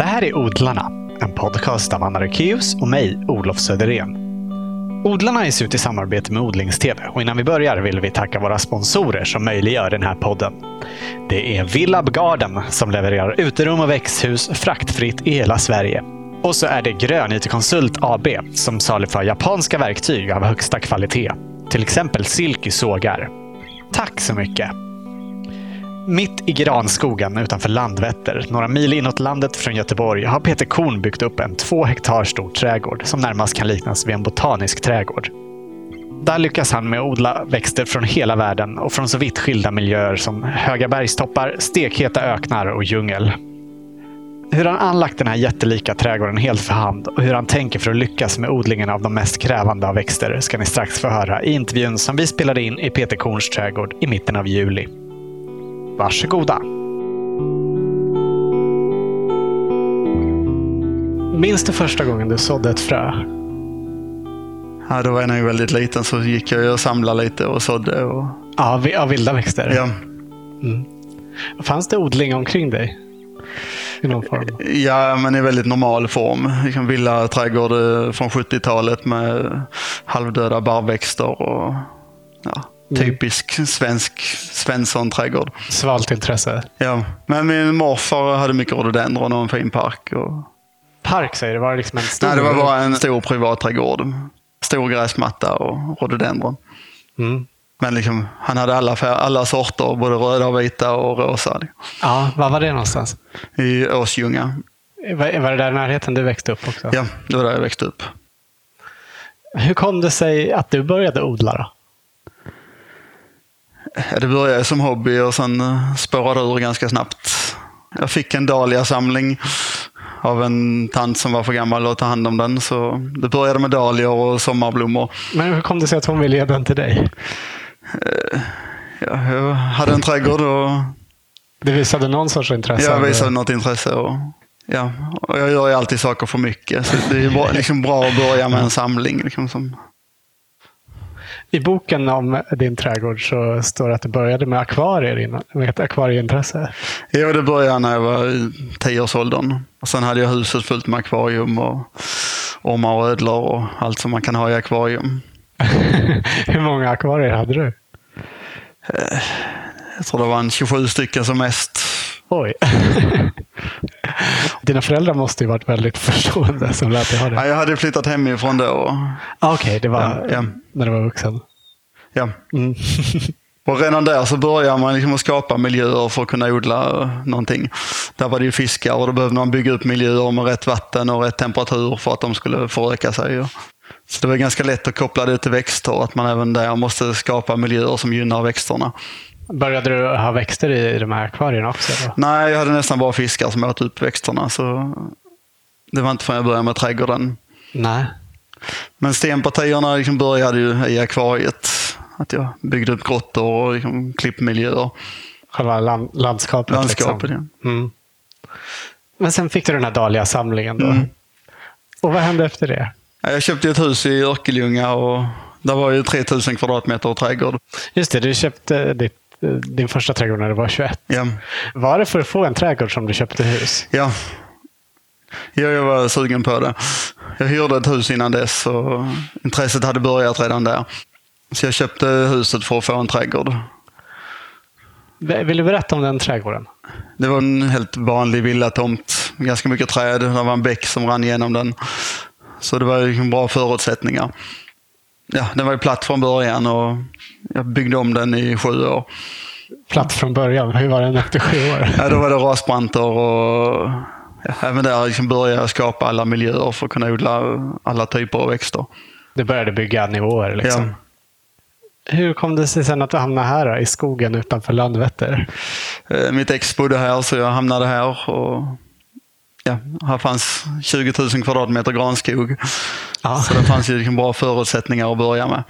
Det här är Odlarna, en podcast av Anna Rekius och mig, Olof Söderén. Odlarna ges ut i samarbete med Odlingstv och innan vi börjar vill vi tacka våra sponsorer som möjliggör den här podden. Det är Villab Garden som levererar uterum och växthus fraktfritt i hela Sverige. Och så är det Grön IT Konsult AB som saluför japanska verktyg av högsta kvalitet. Till exempel Silky sågar. Tack så mycket! Mitt i granskogen utanför Landvetter, några mil inåt landet från Göteborg, har Peter Korn byggt upp en två hektar stor trädgård som närmast kan liknas vid en botanisk trädgård. Där lyckas han med att odla växter från hela världen och från så vitt skilda miljöer som höga bergstoppar, stekheta öknar och djungel. Hur han anlagt den här jättelika trädgården helt för hand och hur han tänker för att lyckas med odlingen av de mest krävande av växter ska ni strax få höra i intervjun som vi spelade in i Peter Korns trädgård i mitten av juli. Varsågoda! Minns du första gången du sådde ett frö? Ja, då var jag nog väldigt liten så gick jag och samlade lite och sådde. Och... Ja, vi- av vilda växter? Ja. Fanns det odling omkring dig? I någon form? ja, men i väldigt normal form. Liksom villa trädgård eh, från 70-talet med halvdöda barrväxter och typisk svensk Svensson-trädgård. Svalt intresse? Ja. Men min morfar hade mycket rhododendron och en fin park. Och... Park säger du? Var det liksom en stor? Nej, det var bara en stor privat trädgård. Stor gräsmatta och rhododendron. Mm. Men liksom, han hade alla, fär- alla sorter, både röda, och vita och rosa. Ja, var var det någonstans? I Åsljunga. Var, var det där i närheten du växte upp också? Ja, det var där jag växte upp. Hur kom det sig att du började odla då? Ja, Det började som hobby och sen eh, spårade ur ganska snabbt. Jag fick en dahliasamling av en tant som var för gammal att ta hand om den. Så det började med dahlior och sommarblommor. Men hur kom det sig att hon ville ge den till dig? Ja, jag hade en trädgård och Det visade någon sorts intresse? jag av det. visade något intresse. Och, ja, och jag gör ju alltid saker för mycket. Så det är bra, liksom bra att börja med en samling. Liksom som, I boken om din trädgård så står det att du började med akvarier innan, med ett akvarieintresse. ja, det började när jag var i tioårsåldern. Och sen hade jag huset fullt med akvarium och ormar och ödlor och allt som man kan ha i akvarium. Hur många akvarier hade du? Jag tror det var en 27 stycken som mest. Oj. Dina föräldrar måste ju varit väldigt förstående som lät dig ha Ja, det. jag hade flyttat hemifrån då. Ah, Okej, det var Ja, ja. när du var vuxen. Ja. Mm. Och redan där så börjar man liksom att skapa miljöer för att kunna odla eh, någonting. Där var det ju fiskar och då behövde man bygga upp miljöer med rätt vatten och rätt temperatur för att de skulle föröka sig. Så det var ganska lätt att koppla det till växter, att man även där måste skapa miljöer som gynnar växterna. Började du ha växter i de här akvarierna också? Då? Nej, jag hade nästan bara fiskar som åt upp växterna. Så det var inte förrän jag började med trädgården. Nej. Men stenpartierna liksom började ju i akvariet. Att jag byggde upp grottor och liksom klippmiljöer. Själva land, landskapet. Landskapet, liksom. Mm. Men sen fick du den här dahlia-samlingen då. Och vad hände efter det? Ja, Jag köpte ett hus i Örkelljunga och där var ju 3000 kvadratmeter trädgård. Just det, du köpte ditt, din första trädgård när du var 21. Ja, Var det för att få en trädgård som du köpte hus? ja. Ja, jag var sugen på det. Jag hyrde ett hus innan dess och intresset hade börjat redan där. Så jag köpte huset för att få en trädgård. Vill du berätta om den trädgården? Det var en helt vanlig villatomt. Ganska mycket träd. Det var en bäck som rann igenom den. Så det var bra förutsättningar. Ja, den var ju platt från början och jag byggde om den i sju år. Platt från början. Hur var den efter sju år? Ja, då var det rasbranter och ja, även där liksom började jag skapa alla miljöer för att kunna odla alla typer av växter. Du började bygga nivåer liksom. Ja. Hur kom det sig sen att du hamnade här då, i skogen utanför Landvetter? Eh, Mitt ex bodde här så jag hamnade här. Och, ja, här fanns 20 000 kvadratmeter granskog. Ja. Så det fanns ju liksom bra förutsättningar att börja med.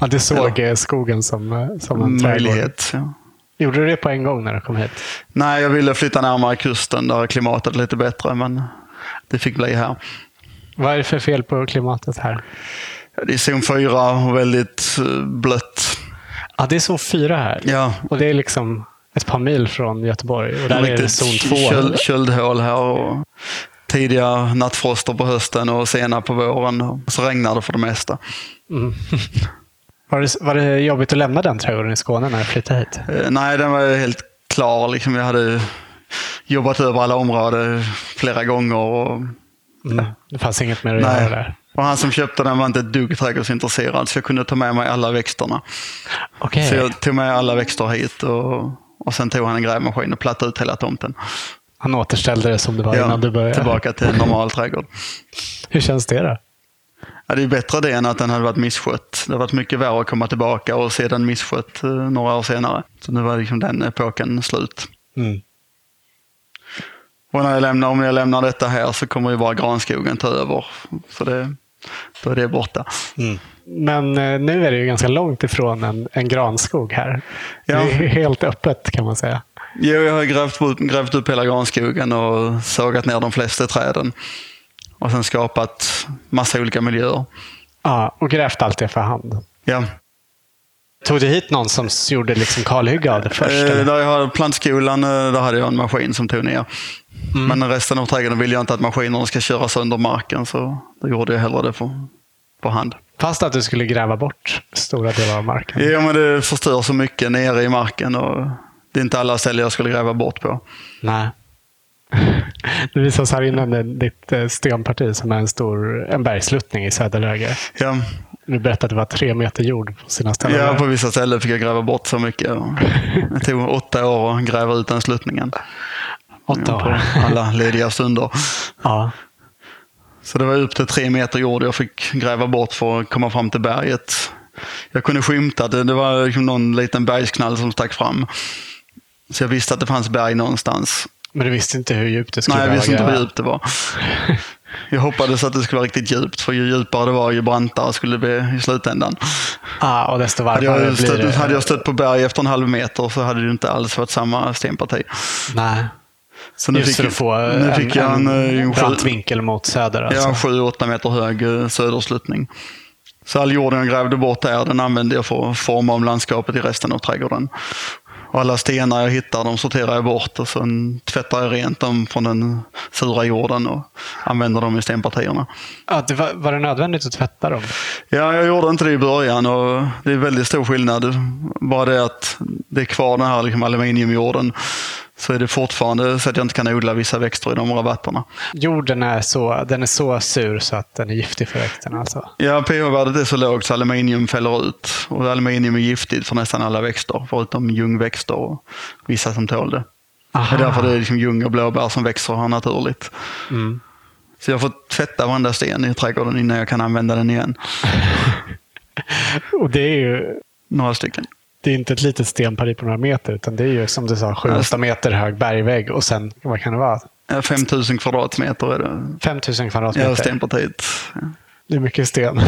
Ja, du såg eh, skogen som, eh, som en trädgård. Möjlighet. Ja. Gjorde du det på en gång när du kom hit? Nej, jag ville flytta närmare kusten där klimatet är lite bättre, men det fick bli här. Vad är det för fel på klimatet här? Det är zon 4 och väldigt eh, blött. Ja, det är zon fyra här. Ja, Och det är liksom ett par mil från Göteborg och där är det zon 2. Köld, köldhål här och tidiga nattfroster på hösten och sena på våren. Och så regnar det för det mesta. Mm. Var, det, var det jobbigt att lämna den trädgården i Skåne när du flyttade hit? Eh, nej, den var helt klar. Liksom jag hade jobbat över alla områden flera gånger. Och, mm. Det fanns inget mer att nej. göra där? Och han som köpte den var inte ett dugg trädgårdsintresserad så jag kunde ta med mig alla växterna. Okay. Så jag tog med alla växter hit och, och sen tog han en grävmaskin och plattade ut hela tomten. Han återställde det som det var ja, innan du började? tillbaka till en normal trädgård. Hur känns det då? Ja, det är bättre det än att den hade varit misskött. Det har varit mycket värre att komma tillbaka och se den misskött eh, några år senare. Så nu var liksom den epoken slut. Mm. Och när jag lämnar, om jag lämnar detta här så kommer ju bara granskogen ta över. Så det, då är det borta. Mm. Men eh, nu är det ju ganska långt ifrån en, en granskog här. Ja. Det är helt öppet kan man säga. Jo, jag har grävt grävt upp hela granskogen och sågat ner de flesta träden. Och sen skapat massa olika miljöer. Ja, och grävt allt det för hand. Ja. Tog du hit någon som gjorde liksom kalhygge av det först? Eh, där jag har plantskolan, eh, där hade jag en maskin som tog ner. Mm. Men resten av trädgården vill jag inte att maskinerna ska köra sönder marken så då gjorde jag hellre det på, på hand. Fast att du skulle gräva bort stora delar av marken? Ja, men det förstör så mycket nere i marken och det är inte alla ställen jag skulle gräva bort på. Nej. Det visas här innan ditt eh, stenparti som är en stor en bergsluttning i söderläge. Ja. Du berättade att det var tre meter jord på sina ställen. Ja, på vissa ställen fick jag gräva bort så mycket. Det tog åtta år att gräva ut den sluttningen. Åtta år? På alla lediga stunder. Ja. Så det var upp till tre meter jord jag fick gräva bort för att komma fram till berget. Jag kunde skymta det. Det var liksom någon liten bergsknall som stack fram. Så jag visste att det fanns berg någonstans. Men du visste inte hur djupt det skulle vara? Nej, jag visste inte hur djupt det var. Jag hoppades att det skulle vara riktigt djupt, för ju djupare det var, ju brantare skulle det bli i slutändan. Ah, och desto varmare hade jag, stött, blir det. hade jag stött på berg efter en halv meter så hade det inte alls varit samma stenparti. Nej. Så nu Just fick, för att få nu en, fick jag en, en, en brant vinkel mot söder. Alltså. Ja, 7-8 meter hög eh, södersluttning. Så all jorden jag grävde bort där, den använde jag för att forma om landskapet i resten av trädgården. Och alla stenar jag hittar de sorterar jag bort och sen tvättar jag rent dem från den sura jorden och använder dem i stenpartierna. Ja, det var, var det nödvändigt att tvätta dem? Ja, jag gjorde inte det i början och det är väldigt stor skillnad. Bara det att det är kvar den här liksom aluminiumjorden så är det fortfarande så att jag inte kan odla vissa växter i de rabatterna. Jorden är så, den är så sur så att den är giftig för växterna alltså? Ja, pH-värdet är så lågt så aluminium fäller ut. Och aluminium är giftigt för nästan alla växter, förutom ljungväxter och vissa som tål det. Aha. Det är därför det är liksom ljung och blåbär som växer här naturligt. Mm. Så jag får tvätta varenda sten i trädgården innan jag kan använda den igen. och det är ju... Några stycken det är inte ett litet stenparti på några meter, utan det är ju som du sa 7-8 meter hög bergvägg och sen, vad kan det vara? 5000 kvadratmeter är det. 5000 kvadratmeter? Ja, stenpartiet. Det är mycket sten.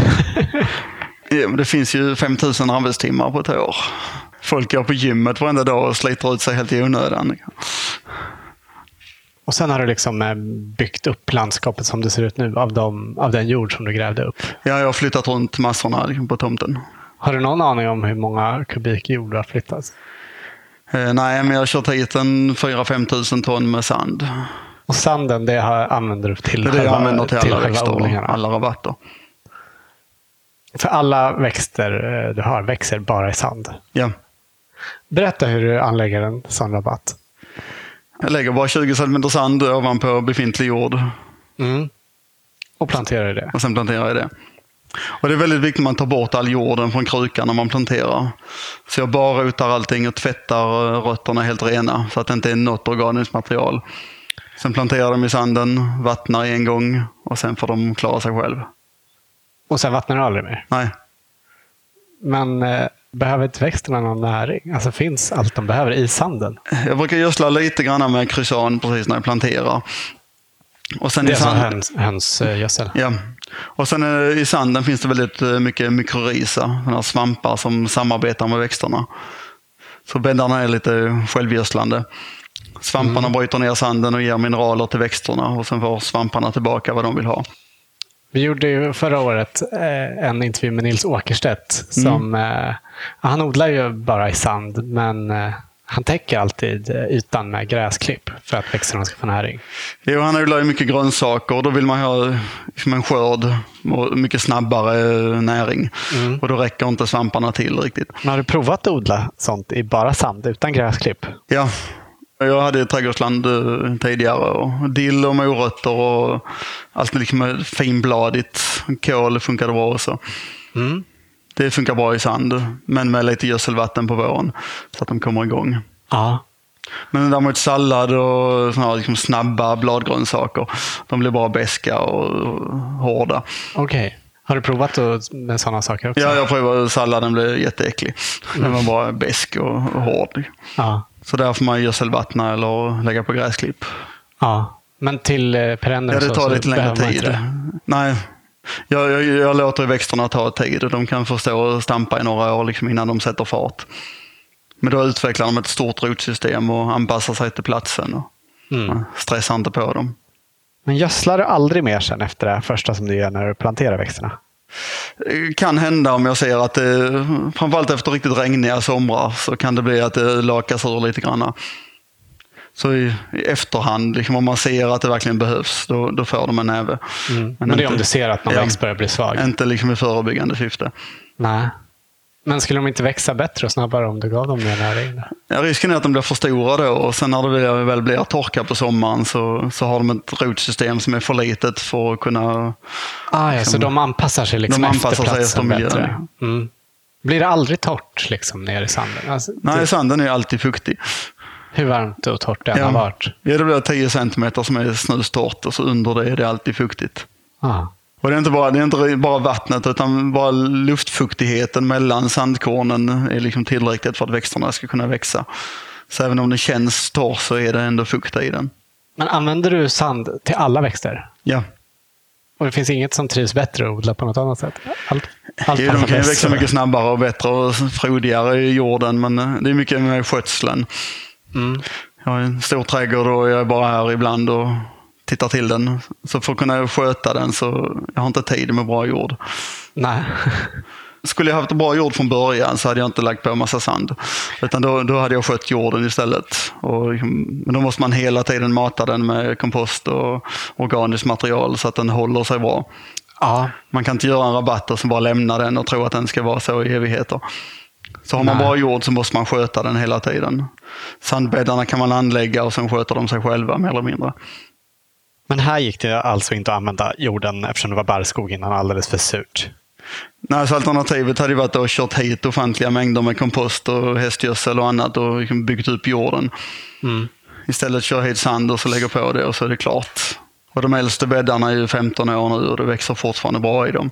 ja, men det finns ju 5000 arbetstimmar på ett år. Folk går på gymmet varenda dag och sliter ut sig helt i onödan. Och sen har du liksom eh, byggt upp landskapet som det ser ut nu av, de, av den jord som du grävde upp? Ja, jag har flyttat runt massorna på tomten. Har du någon aning om hur många kubik jord du har flyttat? Eh, nej, men jag har kört hit en 4-5 tusen ton med sand. Och sanden, det använder du till, det det jag använder till, till alla växter alla rabatter. För alla växter eh, du har växer bara i sand? Ja. Berätta hur du anlägger en sån rabatt. Jag lägger bara 20 cm sand ovanpå befintlig jord. Mm. Och planterar det? Och sen planterar jag det. Och Det är väldigt viktigt att man tar bort all jorden från krukan när man planterar. Så jag bara rotar allting och tvättar eh, rötterna helt rena så att det inte är något organiskt material. Sen planterar dem i sanden, vattnar en gång och sen får de klara sig själv. Och sen vattnar du aldrig mer? Nej. Men eh, behöver inte växterna någon näring? Alltså finns allt de behöver i sanden? Jag brukar gödsla lite grann med krysan precis när jag planterar. Och sen det är som höns, hönsgödsel? Ja. Och sen eh, i sanden finns det väldigt eh, mycket mykorrhiza, svampar som samarbetar med växterna. Så bäddarna är lite självgödslande. Svamparna mm. bryter ner sanden och ger mineraler till växterna och sen får svamparna tillbaka vad de vill ha. Vi gjorde ju förra året eh, en intervju med Nils Åkerstedt. Som, mm. han odlar ju bara i sand, men Han täcker alltid eh, ytan med gräsklipp för att växterna ska få näring. Jo, han odlar ju mycket grönsaker och då vill man ha liksom en skörd och mycket snabbare näring. Mm. Och då räcker inte svamparna till riktigt. Men har du provat att odla sånt i bara sand utan gräsklipp? Ja, jag hade ett trädgårdsland eh, tidigare. Och dill och morötter och allt liksom finbladigt. Kål funkade bra också. Mm. Det funkar bra i sand, men med lite gödselvatten på våren så att de kommer igång. Ja. Men däremot sallad och såna här liksom snabba bladgrönsaker, de blir bara beska och hårda. Okej. Har du provat med sådana saker också? Ja, jag provade salladen, blev jätteäcklig. Den var bara besk och hård. Ja. Så där får man gödselvattna eller lägga på gräsklipp. ja. Men till eh, perenner Ja, det så- tar så lite längre man inte tid. Nej, jag, jag, jag låter växterna ta tid. De kan få stå och stampa i några år liksom innan de sätter fart. Men då utvecklar de ett stort rotsystem och anpassar sig till platsen. Och Mm. stressar inte på dem. Men gödslar du aldrig mer sen efter det första som du gör när du planterar växterna? Det kan hända om jag ser att det, framförallt efter riktigt regniga somrar, så kan det bli att det lakas ur lite grann. Så i, i efterhand, liksom, om man ser att det verkligen behövs, då, då får de en näve. Mm. Men, det är inte- om du ser att någon Ja. växt börjar bli svag? Inte liksom i förebyggande syfte. Nej. Men skulle de inte växa bättre och snabbare om du gav dem mer näring? Ja, risken är att de blir för stora då och sen när det väl- blir torka på sommaren så, så har de ett rotsystem som är för litet för att kunna... Ah, ja, så de anpassar sig liksom De anpassar efter sig platsen efter miljön. bättre? Mm. Blir det aldrig torrt liksom, ner i sanden? Alltså, Nej, det, sanden är alltid fuktig. Hur varmt och torrt det än har varit? ja, det blir 10 centimeter som är snustorrt och så under det är det alltid fuktigt. Ah. Och det är inte bara, det är inte bara vattnet utan bara luftfuktigheten mellan sandkornen är liksom tillräckligt för att växterna ska kunna växa. Så även om den känns torr så är det ändå fukt i den. Men använder du sand till alla växter? Ja, Och det finns inget som trivs bättre att odla på något annat sätt? Allt, allt de passar kan ju växa mycket snabbare och bättre och frodigare i jorden men det är mycket med skötseln. Mm. Jag har en stor trädgård och jag är bara här ibland och tittar till den. Så för att kunna sköta den så jag har inte tid med bra jord. Nej. Skulle jag haft bra jord från början så hade jag inte lagt på massa sand. Utan då, då hade jag skött jorden istället. Och, liksom- men då måste man hela tiden mata den med kompost och organiskt material så att den håller sig bra. Ja, Man kan inte göra en rabatt och så bara lämna den och tro att den ska vara så i evigheter. Så har man Nej. bra jord så måste man sköta den hela tiden. Sandbäddarna kan man anlägga och sen sköter de sig själva mer eller mindre. men här gick det alltså inte att använda jorden eftersom det var barrskog innan alldeles för surt. Nej, så alternativet hade varit att kört hit ofantliga mängder med kompost och hästgödsel och annat och liksom byggt upp jorden. Mm. Istället kör hit sand och så lägger på det och så är det klart. Och de äldste bäddarna är ju 15 år nu och det växer fortfarande bra i dem.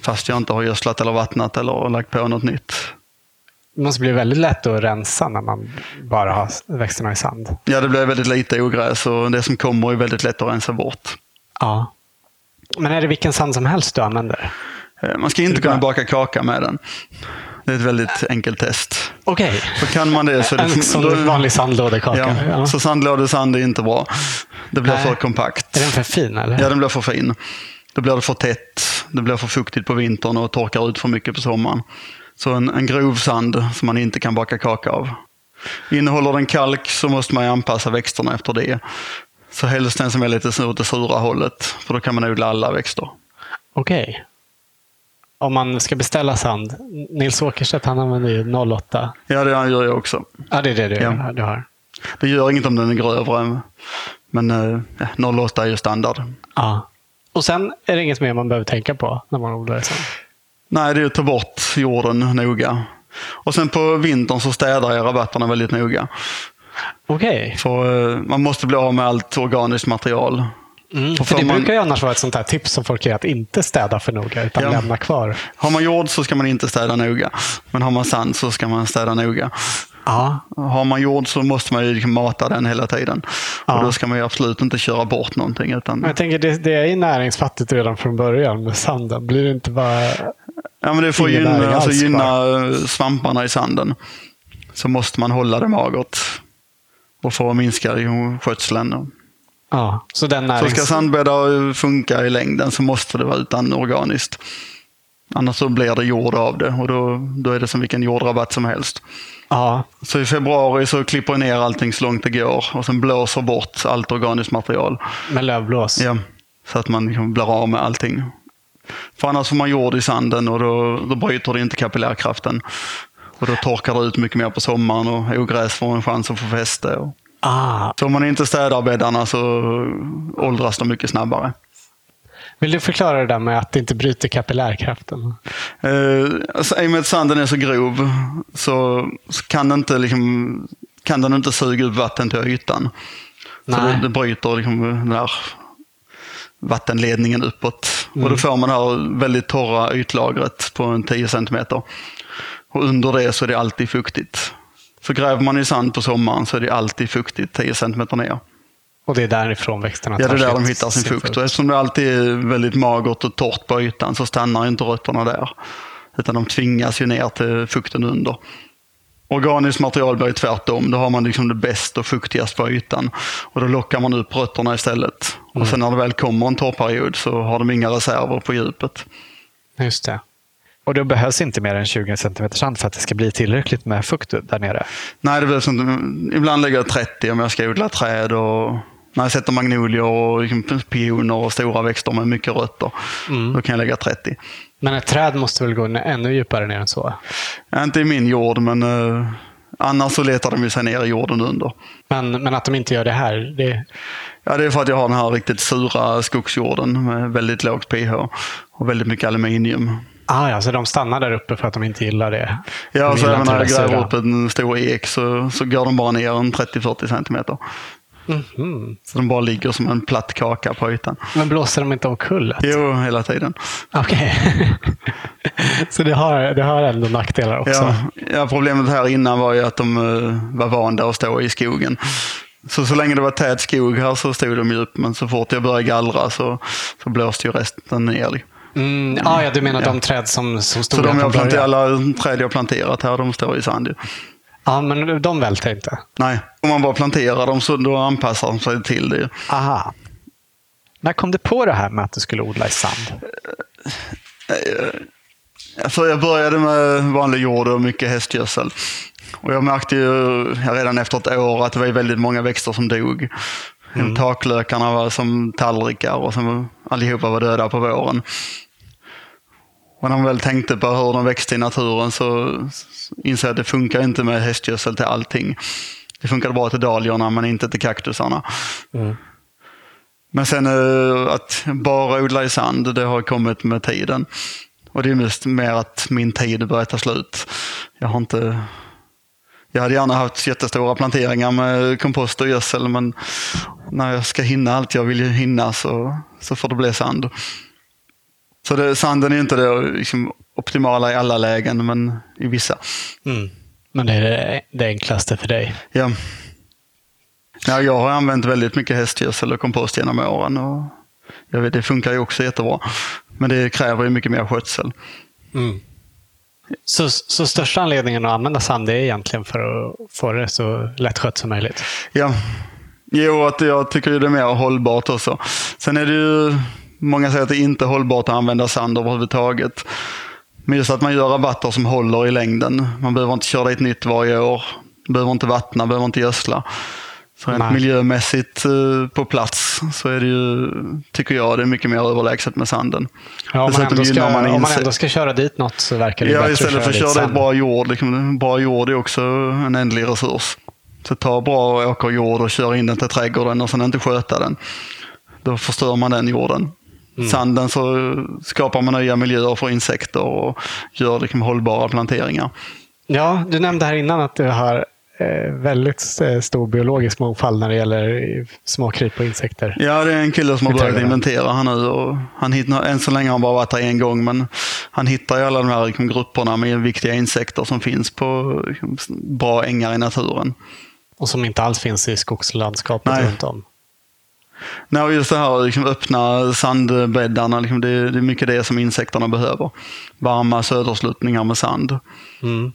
Fast jag inte har gödslat eller vattnat eller lagt på något nytt. Det måste bli väldigt lätt att rensa när man bara har växterna i sand. Ja, det blir väldigt lite ogräs och det som kommer är väldigt lätt att rensa bort. Ja. Men är det vilken sand som helst du använder? Eh, Man ska inte kunna baka kaka med den. Det är ett väldigt enkelt test. Okej. För kan man det så det... En då- vanlig sandlådekaka. Ja, Ja. så sandlådesand är inte bra. Det blir Nej. för kompakt. Är den för fin eller? Ja, den blir för fin. Då blir det för tätt. Det blir för fuktigt på vintern och torkar ut för mycket på sommaren. Så en, en grov sand som man inte kan baka kaka av. Innehåller den kalk så måste man ju anpassa växterna efter det. Så helst den som är lite åt det sura hållet, för då kan man odla alla växter. Okej. Om man ska beställa sand. Nils Åkerstedt han använder ju 08. Ja, det gör jag också. Ja, det är det du, Ja. du har. Det gör inget om den är grövre, men eh, ja, 08 är ju standard. Ja. Och sen är det inget mer man behöver tänka på när man odlar sand. Nej, det är att ta bort jorden noga. Och sen på vintern så städar jag rabatterna väldigt noga. Okej. För eh, man måste bli av med allt organiskt material. Mm, för får det man- brukar ju annars vara ett sånt här tips som folk ger att inte städa för noga utan Ja. lämna kvar. Har man jord så ska man inte städa noga. Men har man sand så ska man städa noga. Ja. Har man jord så måste man ju mata den hela tiden. Ja. Och då ska man ju absolut inte köra bort någonting. Utan, jag tänker det, det är ju näringsfattigt redan från början med sanden. Blir det inte bara... ja, men det får gynna, alltså, gynna eh, svamparna i sanden. Så måste man hålla det magert. Och att minska skötseln. Ja, så den Så närings... ska sandbäddar funka i längden så måste det vara utan organiskt. Annars så blir det jord av det och då, då är det som vilken jordrabatt som helst. Ja. Så i februari så klipper jag ner allting så långt det går och sen blåser bort allt organiskt material. Med lövblås? Ja, så att man liksom blir av med allting. För annars får man jord i sanden och då, då bryter det inte kapillärkraften. Och då torkar det ut mycket mer på sommaren och ogräs får en chans att få fäste. Och... Ah. Så om man inte städar bäddarna så åldras de mycket snabbare. Vill du förklara det där med att det inte bryter kapillärkraften? Eh, alltså, I och med att sanden är så grov så, så kan, den inte, liksom, kan den inte suga upp vatten till ytan. Så Nej. det, det bryter liksom den där vattenledningen uppåt. Mm. Och då får man det här väldigt torra ytlagret på en 10 centimeter. Och under det så är det alltid fuktigt. Så gräver man i sand på sommaren så är det alltid fuktigt 10 centimeter ner. Och det är därifrån växterna Ja, det är där de hittar sin fukt. Och eftersom det alltid är väldigt magert och torrt på ytan så stannar inte rötterna där. Utan de tvingas ju ner till fukten under. Organiskt material blir tvärtom. Då har man liksom det bästa och fuktigast på ytan. Och då lockar man upp rötterna istället. Och sen när det väl kommer en torrperiod så har de inga reserver på djupet. Just det. Och då behövs inte mer än 20 cm sand för att det ska bli tillräckligt med fukt där nere? Nej, det behövs inte. Ibland lägger jag 30 om jag ska odla träd. Och när jag sätter magnolior och liksom pioner och stora växter med mycket rötter. Då kan jag lägga 30. Men ett träd måste väl gå ännu djupare ner än så? Inte i min jord, men eh, annars så letar de ju sig ner i jorden under. Men, men att de inte gör det här, det, Ja, det är för att jag har den här riktigt sura skogsjorden med väldigt lågt pH och väldigt mycket aluminium. ah, ja, så de stannar där uppe för att de inte gillar det? Ja, De så även när jag gräver upp en stor ek så, så går de bara ner en 30-40 centimeter. Mhm. Så de bara ligger som en platt kaka på ytan. Men blåser de inte omkull? Jo, hela tiden. Okej. så det har, det har ändå nackdelar också? Ja, ja, problemet här innan var ju att de eh, var vana att stå i skogen. Så, så länge det var tät skog här så stod de ju upp, men så fort jag började gallra så, så blåste ju resten ner. Mm, ah, ja, du menar Ja. de träd som, som stod Så de jag planterat, alla träd jag planterat här, de står i sand. Ja, men de välter inte? Nej, om man bara planterar dem så då anpassar de sig till det. Aha. När kom du på det här med att du skulle odla i sand? Alltså jag började med vanlig jord och mycket hästgödsel. Och jag märkte ju redan efter ett år att det var väldigt många växter som dog. Taklökarna var som tallrikar och sen allihopa var döda på våren. Och när man väl tänkte på hur de växte i naturen så jag att det funkar inte med hästgödsel till allting. Det funkade bra till dahliorna men inte till kaktusarna. Men sen eh, att bara odla i sand, det har kommit med tiden. Och det är mest mer att min tid börjar ta slut. Jag har inte... Jag hade gärna haft jättestora planteringar med kompost och gödsel men när jag ska hinna allt jag vill hinna så, så får det bli sand. Så det, sanden är inte det liksom, optimala i alla lägen men i vissa. Mm. Men det är det, det enklaste för dig? Ja. Ja, jag har använt väldigt mycket hästgödsel och kompost genom åren. Och jag vet, det funkar ju också jättebra. Men det kräver ju mycket mer skötsel. Mm. Så, så största anledningen att använda sand är egentligen för att få det så lättskött som möjligt? Ja, jo, att jag tycker ju det är mer hållbart också. Sen är det ju, många säger att det inte är hållbart att använda sand överhuvudtaget. Men just att man gör rabatter som håller i längden. Man behöver inte köra dit nytt varje år. Behöver inte vattna, behöver inte gödsla. Så rent miljömässigt eh, på plats så är det ju, tycker jag, det är mycket mer överlägset med sanden. Ja, om, man ändå ska, man om man ändå ska köra dit något så verkar det Ja, bättre istället för att dit köra dit bra jord. Liksom, bra jord är också en ändlig resurs. Så ta bra åkerjord och kör in den till trädgården och sen inte sköta den. Då förstör man den jorden. Mm. Sanden så skapar man nya miljöer för insekter och gör liksom hållbara planteringar. Ja, du nämnde här innan att du har eh, väldigt eh, stor biologisk mångfald när det gäller småkryp och insekter. Ja, det är en kille som har börjat inventera här nu. Och han hittar, än så länge har han bara varit här en gång, men han hittar ju alla de här liksom, grupperna med viktiga insekter som finns på liksom, bra ängar i naturen. Och som inte alls finns i skogslandskapet Nej. runt om. Nej, just det här liksom, öppna sandbäddarna, liksom, det, det är mycket det som insekterna behöver. Varma södersluttningar med sand. Mm.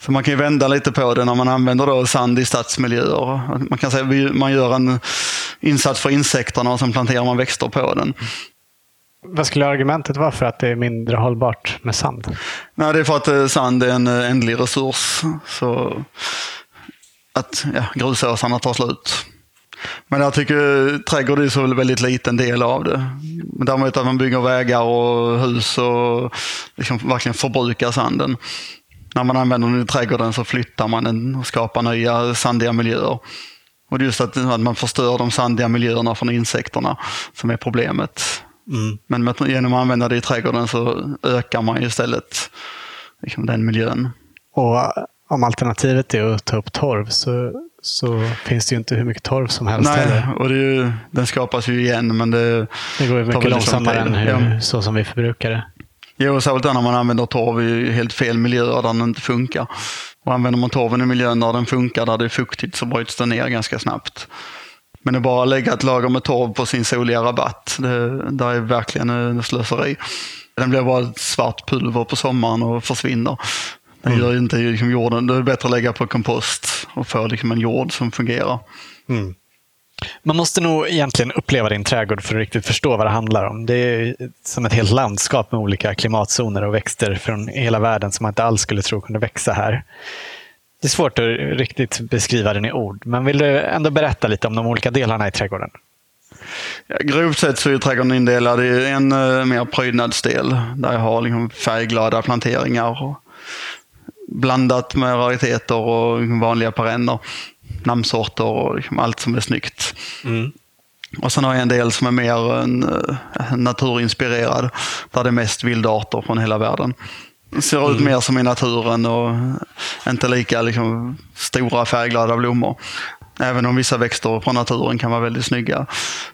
Så man kan ju vända lite på det när man använder då sand i stadsmiljöer. Man kan säga att man gör en insats för insekterna och sen planterar man växter på den. Vad skulle argumentet vara för att det är mindre hållbart med sand? Nej, det är för att eh, sand är en eh, ändlig resurs. Så att ja, grusåsarna tar slut. Men jag tycker trädgård är så väldigt liten del av det. Däremot att man bygger vägar och hus och liksom verkligen förbrukar sanden. När man använder den i trädgården så flyttar man den och skapar nya sandiga miljöer. Och det är just att, att man förstör de sandiga miljöerna från insekterna som är problemet. Mm. Men med, genom att använda det i trädgården så ökar man istället liksom, den miljön. Och om alternativet är att ta upp torv så, så finns det ju inte hur mycket torv som helst Nej, heller. och ju, den skapas ju igen men det Det går ju mycket långsammare än hur, ja. så som vi förbrukar det. Jo, särskilt när man använder torv i helt fel miljöer där den inte funkar. Och använder man torven i miljön där den funkar, där det är fuktigt, så bryts den ner ganska snabbt. Men att bara lägga ett lager med torv på sin soliga rabatt, det där är verkligen en slöseri. Den blir bara ett svart pulver på sommaren och försvinner. Den mm. gör inte liksom jorden, det är bättre att lägga på kompost och få liksom en jord som fungerar. Mm. Man måste nog egentligen uppleva din trädgård för att riktigt förstå vad det handlar om. Det är som ett helt landskap med olika klimatzoner och växter från hela världen som man inte alls skulle tro kunde växa här. Det är svårt att riktigt beskriva den i ord, men vill du ändå berätta lite om de olika delarna i trädgården? Ja, grovt sett så är trädgården indelad i en uh, mer prydnadsdel där jag har liksom färgglada planteringar och blandat med rariteter och vanliga perenner namnsorter och liksom allt som är snyggt. Mm. Och sen har jag en del som är mer en, uh, naturinspirerad, där det är mest vildarter från hela världen. Ser mm. ut mer som i naturen och inte lika liksom, stora färgglada blommor. Även om vissa växter från naturen kan vara väldigt snygga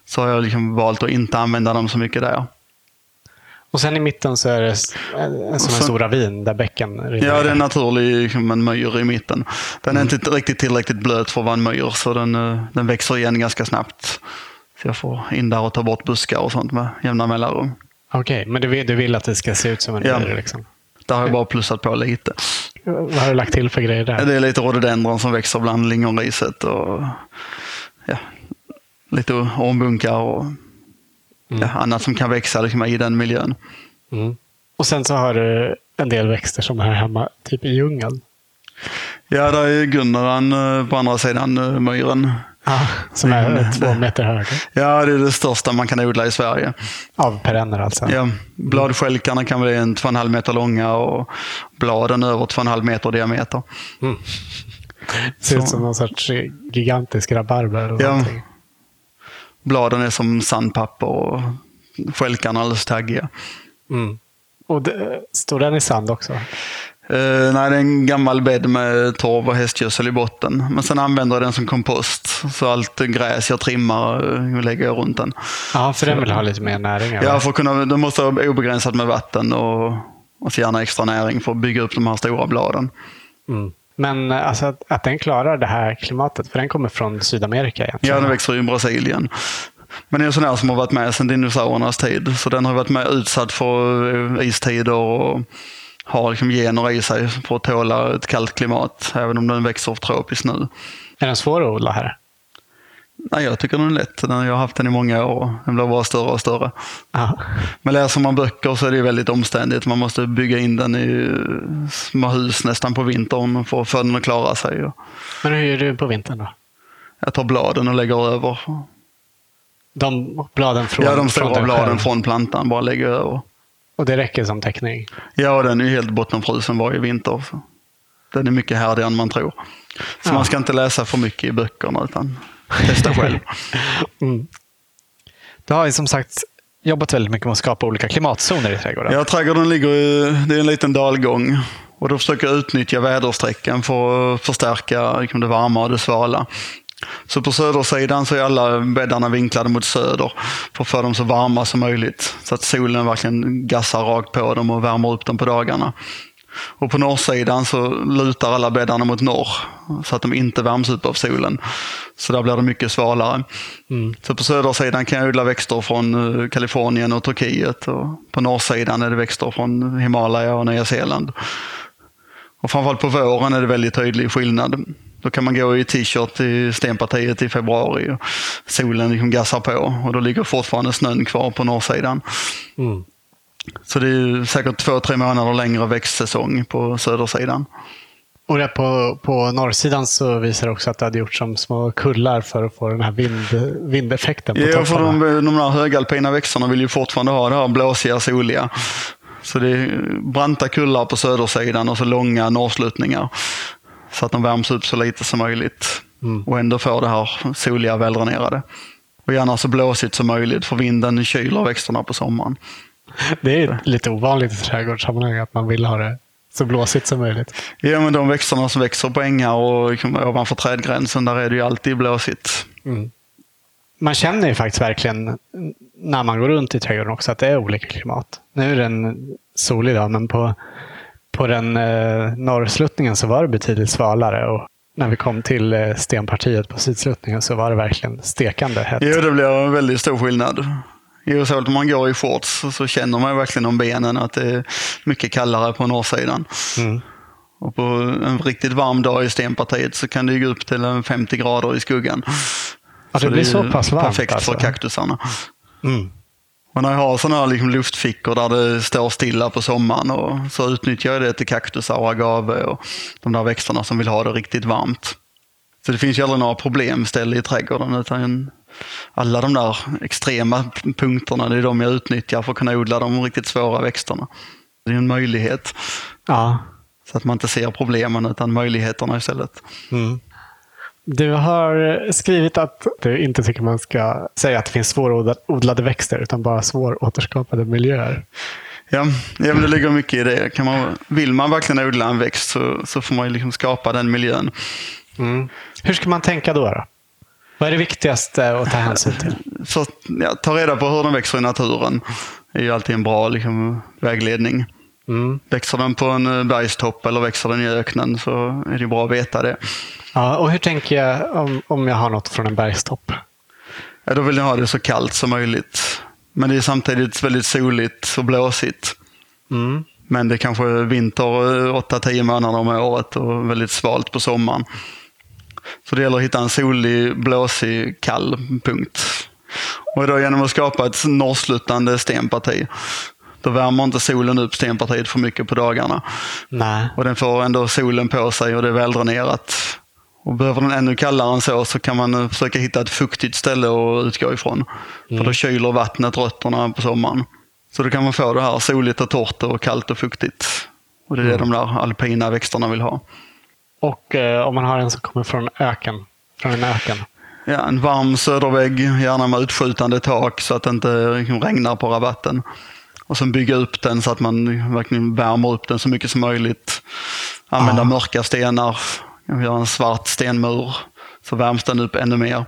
så har jag liksom valt att inte använda dem så mycket där. Och sen i mitten så är det en, som en stor ravin där bäcken rinner. Ja, det är naturlig liksom en myr i mitten. Den är mm. inte riktigt tillräckligt blöt för att vara en myr så den, eh, den växer igen ganska snabbt. Så jag får in där och ta bort buskar och sånt med jämna mellanrum. Okej, okay, men du vill, du vill att det ska se ut som en ja. myr? Liksom. Där har jag bara plussat på lite. Vad har du lagt till för grejer där? Det är lite rhododendron som växer bland lingonriset och ja, lite ormbunkar och mm. ja, annat som kan växa liksom, i den miljön. Mm. Och sen så har du en del växter som är hemma, typ i djungeln. Ja, där är Gunnaran eh, på andra sidan eh, myren. Ja, som är mm. två meter hög. Ja, det är det största man kan odla i Sverige. Av perenner alltså? Ja, bladskälkarna kan bli en 2,5 meter långa och bladen över 2,5 meter diameter. Mm. Det ser ut som någon sorts gigantisk rabarber. Eller ja. Någonting. Bladen är som sandpapper och skälkarna alldeles taggiga. Mm. Och det, står den i sand också? Uh, nej, det är en gammal bädd med torv och hästgödsel i botten. Men sen använder jag den som kompost. Så allt gräs jag trimmar uh, lägger jag runt den. Ja, för den vill ha lite mer näring? Ja, för att kunna, den måste ha obegränsat med vatten och, och så gärna extra näring för att bygga upp de här stora bladen. Mm. Men alltså, att, att den klarar det här klimatet, för den kommer från Sydamerika egentligen? Ja, den växer i Brasilien. Men det är en sån här som har varit med sedan dinosauriernas tid. Så den har varit med utsatt för eh, istider och har liksom gener i sig för att tåla ett kallt klimat, även om den växer tropiskt nu. Är den svår att odla här? Nej, jag tycker den är lätt. Jag har haft den i många år. Den blir bara större och större. Aha. Men läser man böcker så är det väldigt omständigt. Man måste bygga in den i små hus nästan på vintern för att få den att klara sig. Men hur gör du på vintern då? Jag tar bladen och lägger över. De bladen från Ja, de stora bladen själv. från plantan bara lägger över. Och det räcker som täckning? Ja, den är helt bottenfrusen varje vinter. Så. Den är mycket härdigare än man tror. Så ja. man ska inte läsa för mycket i böckerna utan testa själv. mm. Du har ju som sagt jobbat väldigt mycket med att skapa olika klimatzoner i trädgården. Ja, trädgården ligger det är en liten dalgång. Och då försöker jag utnyttja väderstrecken för att förstärka liksom, det varma och det svala. Så på södersidan så är alla bäddarna vinklade mot söder för att få dem så varma som möjligt. Så att solen verkligen gassar rakt på dem och värmer upp dem på dagarna. Och på norrsidan så lutar alla bäddarna mot norr så att de inte värms upp av solen. Så där blir det mycket svalare. Mm. Så på södersidan kan jag odla växter från eh, Kalifornien och Turkiet och på norrsidan är det växter från Himalaya och Nya Zeeland. Och framförallt på våren är det väldigt tydlig skillnad. Då kan man gå i t-shirt i stenpartiet i februari och solen liksom gassar på och då ligger fortfarande snön kvar på norrsidan. Mm. Så det är säkert två, tre månader längre växtsäsong på södersidan. Och där på, på norrsidan så visar det också att det hade gjort som små kullar för att få den här vind, vindeffekten på Ja, för de, de där högalpina växterna vill ju fortfarande ha det här blåsiga, soliga. Så det är branta kullar på södersidan och så långa norrsluttningar. Så att de värms upp så lite som möjligt Mm. och ändå får det här soliga, väldränerade. Och gärna så blåsigt som möjligt för vinden kyler växterna på sommaren. Det är lite ovanligt i trädgårdssammanhang att man vill ha det så blåsigt som möjligt. Ja, men de växterna som växer på ängar och liksom ovanför trädgränsen, där är det ju alltid blåsigt. Man känner ju faktiskt verkligen när man går runt i trädgården också att det är olika klimat. Nu är det en solig dag, men på, på den eh, norrsluttningen så var det betydligt svalare. Och när vi kom till eh, stenpartiet på sydsluttningen så var det verkligen stekande hett. Jo, det blir en väldigt stor skillnad. Jo, så om man går i shorts så känner man verkligen om benen att det är mycket kallare på norrsidan. Mm. Och på en riktigt varm dag i stenpartiet så kan det gå upp till en 50 grader i skuggan. Ja, det Så blir så pass varmt Perfekt alltså. för kaktusarna. Mm. Och när jag har sådana här liksom luftfickor där det står stilla på sommaren och så utnyttjar jag det till kaktusar och agave och de där växterna som vill ha det riktigt varmt. Så det finns ju aldrig några problemställe i trädgården utan alla de där extrema punkterna, det är de jag utnyttjar för att kunna odla de riktigt svåra växterna. Det är en möjlighet. Ja. Så att man inte ser problemen utan möjligheterna istället. Mm. Du har skrivit att du inte tycker man ska säga att det finns svårodlade växter utan bara svåråterskapade miljöer. Ja, ja men det ligger mycket i det. Kan man, vill man verkligen odla en växt så, så får man ju liksom skapa den miljön. Hur ska man tänka då? då? Vad är det viktigaste att ta hänsyn till? Så, ja, ta reda på hur den växer i naturen. Det är ju alltid en bra liksom, vägledning. Mm. Växer den på en eh, bergstopp eller växer den i öknen så är det bra att veta det. Ja, och hur tänker jag om, om jag har något från en bergstopp? Ja, då vill jag ha det så kallt som möjligt. Men det är samtidigt väldigt soligt och blåsigt. Mm. Men det är kanske vinter 8-10 månader om året och väldigt svalt på sommaren. Så det gäller att hitta en solig, blåsig, kall punkt. Och då genom att skapa ett norrsluttande stenparti. Då värmer inte solen upp stenpartiet för mycket på dagarna. Nej. Och den får ändå solen på sig och det är väldränerat. Och behöver den ännu kallare än så så kan man eh, försöka hitta ett fuktigt ställe att utgå ifrån. För då kyler vattnet rötterna på sommaren. Så då kan man få det här soligt och torrt och kallt och fuktigt. Och det är det de där alpina växterna vill ha. Och eh, om man har en som kommer från öken, från en öken. Ja, en varm södervägg, gärna med utskjutande tak så att det inte liksom regnar på rabatten. Och sen bygga upp den så att man verkligen värmer upp den så mycket som möjligt. Använda Ah. mörka stenar, göra en svart stenmur så värms den upp ännu mer.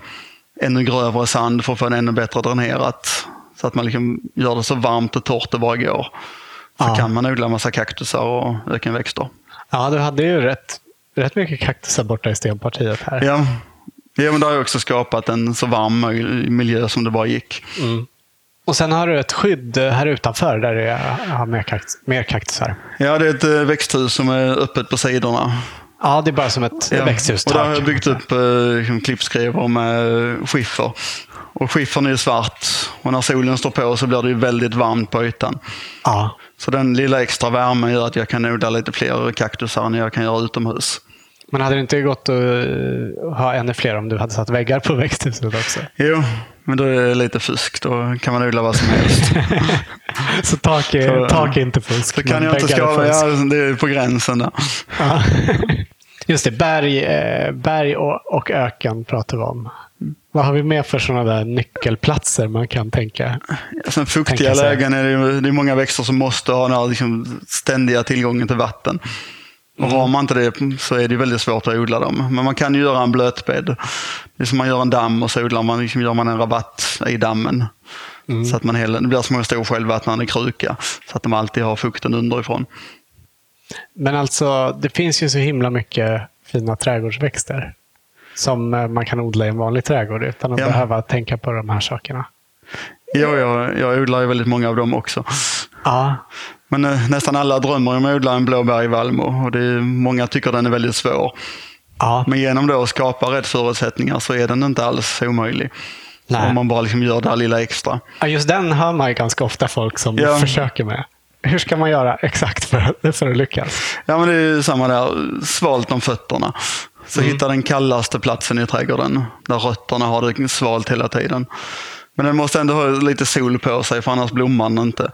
Ännu grövre sand för att få den ännu bättre dränerat. Så att man liksom gör det så varmt och torrt det bara går. Så Ah. kan man odla massa kaktusar och ökenväxter. Ja, du hade ju rätt, rätt mycket kaktusar borta i stenpartiet här. Ja, ja men det har ju också skapat en så varm miljö som det bara gick. Mm. Och sen har du ett skydd eh, här utanför där du har mer, kakt, mer kaktusar. Ja, det är ett eh, växthus som är öppet på sidorna. Ja, det är bara som ett Ja. växthustak. Och där har jag byggt upp eh, liksom klippskrivor med skiffer. Och skiffern är ju svart och när solen står på så blir det ju väldigt varmt på ytan. Ja. Så den lilla extra värmen gör att jag kan odla lite fler kaktusar än jag kan göra utomhus. Men hade det inte gått att eh, ha ännu fler om du hade satt väggar på växthuset också? Jo, men då är det lite fusk. Då kan man odla vad som helst. Så tak är, Så- tak är inte fusk. Så kan jag inte fusk. ja, det är på gränsen där. Just det, berg, eh, berg och, och öken pratar vi om. Vad har vi mer för sådana där nyckelplatser man kan tänka? Sen fuktiga Tänka lägen är det, det är många växter som måste ha den här liksom ständiga tillgången till vatten. Och har man inte det så är det väldigt svårt att odla dem. Men man kan ju göra en blötbädd. Det är som man gör en damm och så odlar man, liksom gör man en rabatt i dammen. Så att man hela, det blir som en stor självvattnande kruka. Så att de alltid har fukten underifrån. Men alltså, det finns ju så himla mycket fina trädgårdsväxter. Som eh, man kan odla i en vanlig trädgård utan att Ja. behöva tänka på de här sakerna. Ja, jag, jag odlar ju väldigt många av dem också. Ja, Men eh, nästan alla drömmer om att odla en blåbärgvalmo och det är, många tycker den är väldigt svår. Ja, Men genom då att skapa rätt förutsättningar så är den inte alls omöjlig. nej. Om man bara liksom gör det här lilla extra. Ja, just den hör man ju ganska ofta folk som Ja. försöker med. Hur ska man göra exakt för att, för att lyckas? Ja, men det är ju samma där. Svalt om fötterna. Så hitta den kallaste platsen i trädgården. Där rötterna har det svalt hela tiden. Men den måste ändå ha lite sol på sig för annars blommar den inte.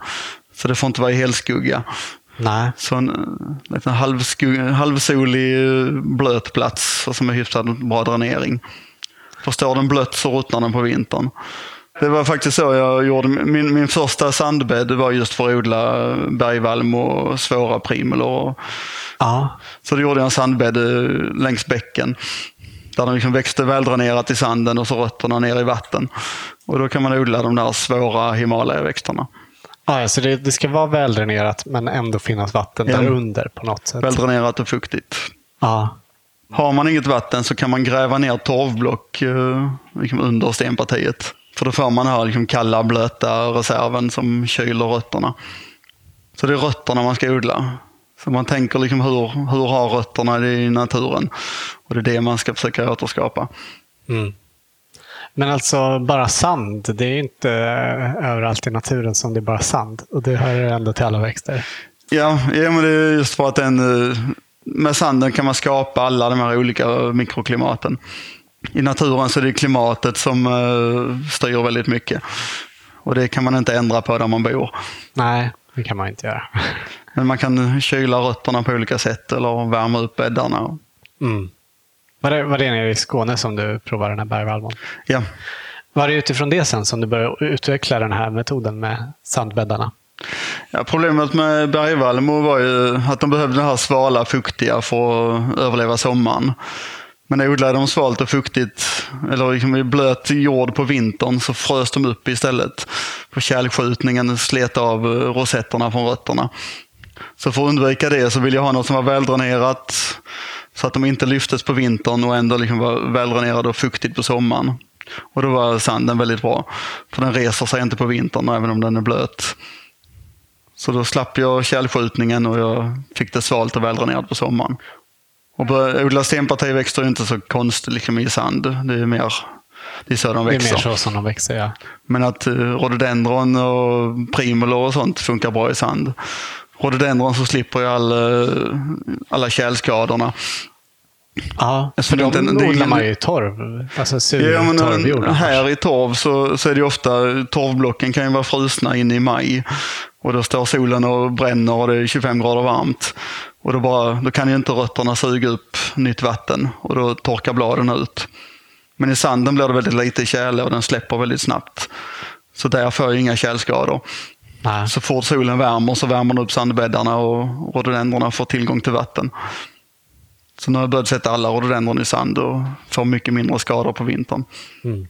Så det får inte vara i helskugga. Nej. Så en liten halvsolig eh, blöt plats som är hyfsat bra dränering. För står den blött så ruttnar den på vintern. Det var faktiskt så jag gjorde. Min, min första sandbädd var just för att odla bergvalm och svåra primulor. Ja. Så då gjorde jag en sandbädd eh, längs bäcken. Där den liksom växte väldränerat i sanden och så rötterna ner i vatten. Och då kan man odla de där svåra Himalaya-växterna. Ja, så det, det ska vara väldränerat men ändå finnas vatten Ja. där under på något sätt. Väldränerat och fuktigt. Ja. Har man inget vatten så kan man gräva ner torvblock eh, liksom under stenpartiet. För då får man den här liksom kalla, blöta reserven som kyler rötterna. Så det är rötterna man ska odla. Så man tänker liksom hur, hur har rötterna i naturen? Och det är det man ska försöka återskapa. Mm. Men alltså bara sand, det är inte överallt i naturen som det är bara sand. Och det hör ändå till alla växter. Ja, ja men det är just för att den, eh, med sanden kan man skapa alla de här olika mikroklimaten. I naturen så är det klimatet som eh, styr väldigt mycket. Och det kan man inte ändra på där man bor. Nej, det kan man inte göra. Men man kan kyla rötterna på olika sätt eller värma upp bäddarna. Mm. Var, det, var det nere i Skåne som du provade den här bergvalmon? Ja, Var det utifrån det sen som du började utveckla den här metoden med sandbäddarna? Ja, problemet med bergvallmo var ju att de behövde det här svala, fuktiga för att överleva sommaren. Men odlade de svalt och fuktigt, eller liksom i blöt jord på vintern, så frös de upp istället. På tjälskjutningen slet av eh, rosetterna från rötterna. Så för att undvika det så vill jag ha något som var väldränerat, så att de inte lyftes på vintern och ändå liksom var väldränerade och fuktigt på sommaren. Och då var sanden väldigt bra, för den reser sig inte på vintern även om den är blöt. Så då slapp jag kärlskjutningen och jag fick det svalt och väldränerat på sommaren. Och börja odla stenpartiväxter är inte så konstigt liksom i sand. Det är mer det är så de Det är växer. mer så som de växer, ja. Men att uh, rhododendron och primulor och sånt funkar bra i sand. Rhododendron så slipper jag all, eh, alla källskadorna. Ja, Alltså, för de inte en- det är odlar man ju torv. Alltså sur Ja, men, torvjord. här i torv så, så är det ofta, torvblocken kan ju vara frusna in i maj. Och då står solen och bränner och det är 25 grader varmt. Och då, bara, då kan ju inte rötterna suga upp nytt vatten och då torkar bladen ut. Men i sanden blir det väldigt lite tjäle och den släpper väldigt snabbt. Så där får jag inga tjälskador. Nej. Så fort solen värmer så värmer den upp sandbäddarna och rhododendrorna får tillgång till vatten. Så nu har jag börjat sätta alla rhododendron i sand och får mycket mindre skador på vintern. Mm.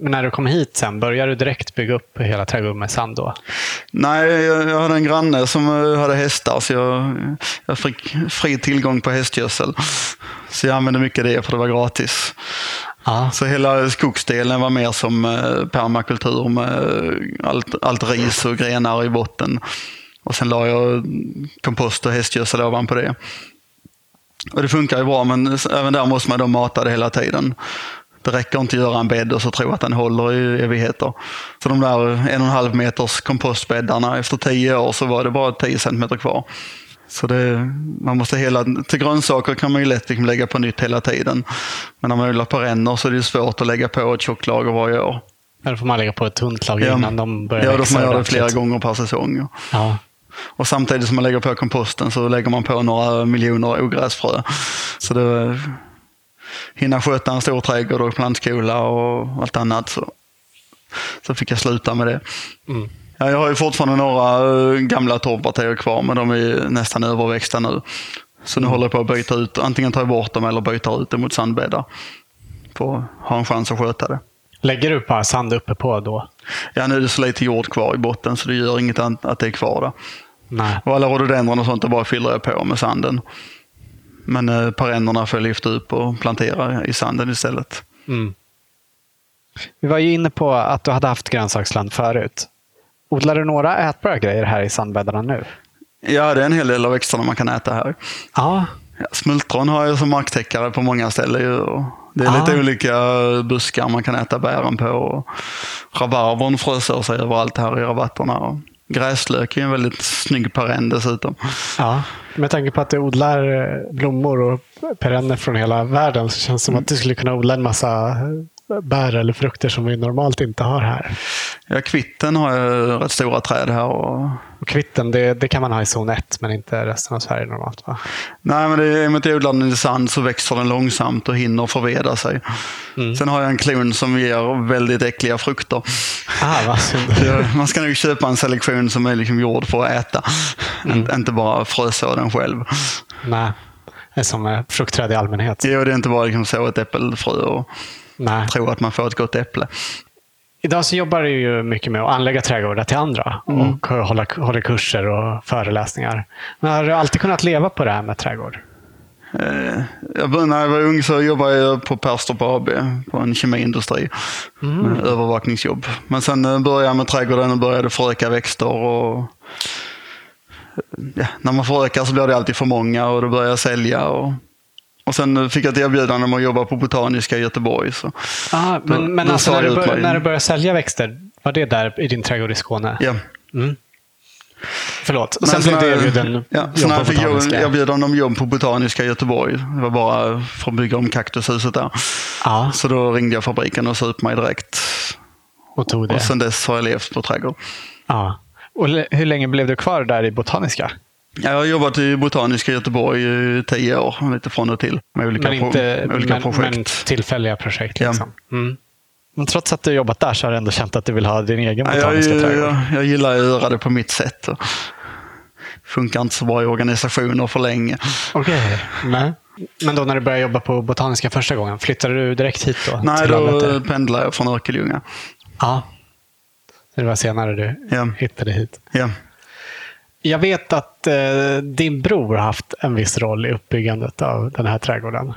Men när du kom hit sen, började du direkt bygga upp hela trädgården med sand då? Nej, jag, jag hade en granne som eh, hade hästar så jag, jag fick fri tillgång på hästgödsel. Så jag använde mycket det för det var gratis. Ja. Så hela skogsdelen var mer som eh, permakultur med eh, allt, allt ris och grenar i botten. Och sen la jag kompost och hästgödsel ovanpå det. Och det funkar ju bra men även där måste man då mata det hela tiden. Det räcker inte att göra en bädd och så tro att den håller i evigheter. Så de där en och en halv meters kompostbäddarna, efter tio år så var det bara 10 centimeter kvar. Så det, man måste hela, till grönsaker kan man ju lätt liksom lägga på nytt hela tiden. Men när man odlar perenner så är det svårt att lägga på ett tjockt lager varje år. Eller får man lägga på ett tunt lager Ja. innan de börjar Ja, då får växa man göra det flera gånger per säsong. Ja. Och samtidigt som man lägger på komposten så lägger man på några miljoner ogräsfrö. Så det hinna sköta en stor trädgård och plantskola och allt annat. Så, så fick jag sluta med det. Mm. Ja, jag har ju fortfarande några eh, gamla torvpartier kvar men de är nästan överväxta nu. Så nu håller jag på att byta ut, antingen tar jag bort dem eller byter ut dem mot sandbäddar. För att ha en chans att sköta det. Lägger du bara sand uppe på då? Ja, nu är det så lite jord kvar i botten så det gör inget att det är kvar där. Nej. Och alla rhododendron och sånt, det bara fyller jag på med sanden. Men eh, perennerna får jag lyfta upp och plantera i sanden istället. Mm. Vi var ju inne på att du hade haft grönsaksland förut. Odlar du några ätbara grejer här i sandbäddarna nu? Ja, det är en hel del av växterna man kan äta här. Ja. Ja, smultron har jag som marktäckare på många ställen. Det är lite Ah. olika buskar man kan äta bären på. Och rabarbern frösår sig överallt här i rabatterna. Gräslök är en väldigt snygg perenn dessutom. Ja, med tanke på att du odlar eh, blommor och perenner från hela världen så känns det som att du skulle kunna odla en massa bär eller frukter som vi normalt inte har här. Ja, kvitten har jag rätt stora träd här. Och... Och kvitten, det, det kan man ha i zon 1, men inte resten av Sverige normalt va? Nej, men det med den i sand så växer den långsamt och hinner förveda sig. Sen har jag en klon som ger väldigt äckliga frukter. Ah, vad synd. Man ska nog köpa en selektion som är liksom gjord för att äta. Mm. Inte bara fröså den själv. Nej, det är som eh, fruktträd i allmänhet. Jo, det är inte bara liksom så ett äppelfrö och Nej. tro att man får ett gott äpple. Idag så jobbar du ju mycket med att anlägga trädgårdar till andra och hålla, håller kurser och föreläsningar. Men har du alltid kunnat leva på det här med trädgård? Eh, Jag började, när jag var ung så jobbade jag på Perstorp AB, på en kemiindustri. Med övervakningsjobb. Men sen eh, började jag med trädgården och började föröka växter. Och, ja, när man förökar så blir det alltid för många och då började jag sälja. Och, och sen fick jag ett erbjudande om att jobba på Botaniska i Göteborg. Så, Ah, men Då- men då alltså, när, jag du bör, när du började sälja växter, var det där i din trädgård i Skåne? ja. Mm. Förlåt. Sen blev du erbjuden ja, jobb på jag fick Botaniska. erbjudande om jobb på Botaniska i Göteborg, det var bara för att bygga om kaktushuset där. Ja, Så då ringde jag fabriken och sa upp mig direkt. och tog det. Och sen dess har jag levt på trädgård. Och hur länge blev du kvar där i Botaniska? Jag har jobbat i Botaniska Göteborg i tio år, lite från och till. Med olika, Men, pro- inte, med olika men, projekt. men tillfälliga projekt. Ja. Liksom. Mm. Men trots att du har jobbat där så har du ändå känt att du vill ha din egen Ja, jag, botaniska trädgård? jag, jag gillar att göra det på mitt sätt. Och funkar inte så bra i organisationer för länge. Okej. Nej. Men då när du började jobba på Botaniska första gången, flyttade du direkt hit då? Nej, då pendlar jag från Örkelljunga. Ja. Det var senare du Ja. hittade hit. Ja. Jag vet att eh, din bror har haft en viss roll i uppbyggandet av den här trädgården.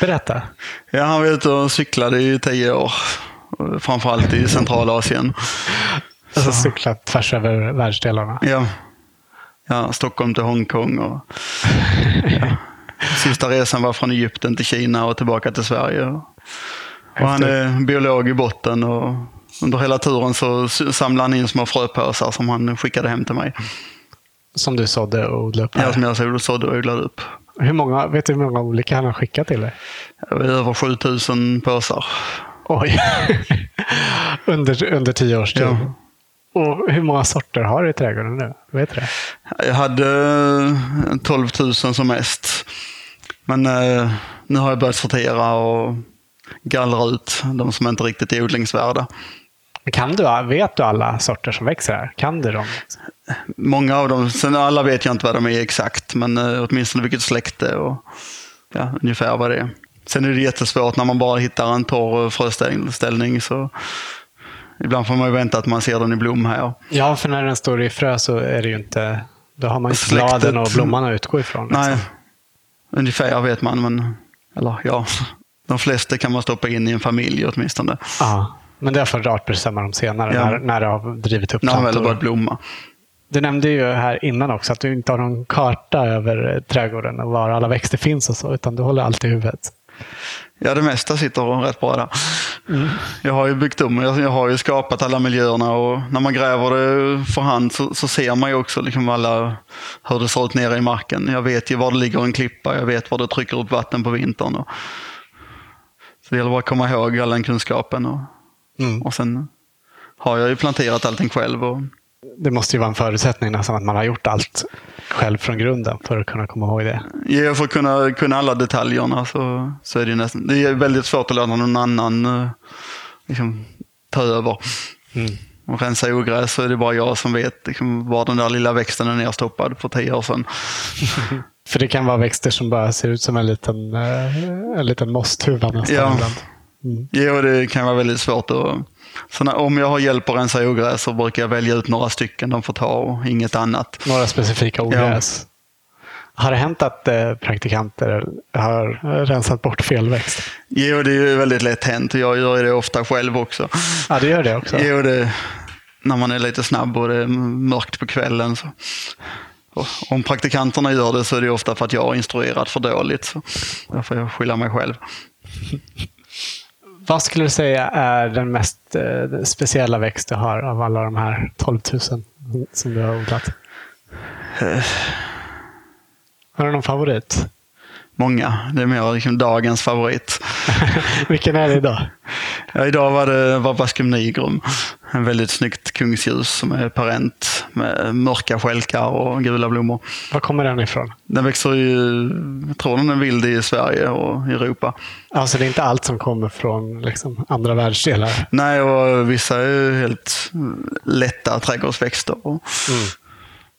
Berätta. Ja, han var ute och cyklade i tio år. Framförallt i Centralasien. Alltså cyklat tvärs över världsdelarna. Ja. ja, Stockholm till Hongkong. Och, ja. Sista resan var från Egypten till Kina och tillbaka till Sverige. Och han är biolog i botten och under hela turen så samlade han in små fröpåsar som han skickade hem till mig. Som du sådde och odlade upp här. Ja, som jag sådde och odlade upp. Hur många, vet du hur många olika han har skickat till dig? Över 7000 påsar. Oj. under, under tio års tid. Ja. Och hur många sorter har du i trädgården nu? Vet du det? Jag hade eh, 12 000 som mest. Men eh, nu har jag börjat sortera och gallra ut de som inte riktigt är odlingsvärda. Kan du, vet du alla sorter som växer här? Kan du dem? Många av dem, sen alla vet jag inte vad de är exakt, men eh, åtminstone vilket släkte och ja, ungefär vad det är. Sen är det jättesvårt när man bara hittar en torr fröställning. Så ibland får man ju vänta att man ser den i blom här. Ja, för när den står i frö så är det ju inte... Då har man Släktet- bladen och blomman att utgå ifrån. liksom. Nej, ungefär vet man, men eller ja, de flesta kan man stoppa in i en familj åtminstone. Ja, men det får artbestämma dem senare Ja. när, när det har drivit upp När de väl plantor. börjat blomma. Du nämnde ju här innan också att du inte har någon karta över eh, trädgården och var alla växter finns och så, utan du håller allt i huvudet. Ja, det mesta sitter rätt bra där. Jag har ju byggt om, jag har ju skapat alla miljöerna och när man gräver det för hand så, så ser man ju också liksom alla, hur det ser ut nere i marken. Jag vet ju var det ligger en klippa, jag vet var det trycker upp vatten på vintern. Och, så det gäller bara att komma ihåg all den kunskapen. Och, Mm. och sen har jag ju planterat allting själv. Och, Det måste ju vara en förutsättning nästan att man har gjort allt själv från grunden för att kunna komma ihåg det. Ja, för att kunna, kunna alla detaljerna så, så är det ju nästan, det är väldigt svårt att låta någon annan eh, liksom, ta över. Mm. Och rensa ogräs så är det bara jag som vet liksom, var den där lilla växten är nerstoppad för tio år sedan. För det kan vara växter som bara ser ut som en liten, eh, en liten mosthuva nästan Ja. ibland. Mm. Jo, det kan vara väldigt svårt att... Så när, om jag har hjälp att rensa ogräs så brukar jag välja ut några stycken de får ta och inget annat. Några specifika ogräs. Har det hänt att eh, praktikanter har rensat bort fel växt? Jo, det är ju väldigt lätt hänt. Jag gör det ofta själv också. Ja, det gör det också. Jo, det, när man är lite snabb och det är mörkt på kvällen så Och om praktikanterna gör det så är det ofta för att jag har instruerat för dåligt. Så där får jag skylla mig själv. Vad skulle du säga är den mest eh, speciella växt du har av alla de här 12 000 som du har odlat? Har du någon favorit? Många. Det är mer liksom dagens favorit. Vilken är det idag? Ja, idag var det Varbascum nigrum. En väldigt snyggt kungsljus som är parent med mörka skälkar och gula blommor. Var kommer den ifrån? Den växer i, jag tror den är vild i Sverige och Europa. Alltså det är inte allt som kommer från liksom, andra världsdelar? Nej, och vissa är helt lätta trädgårdsväxter. Mm.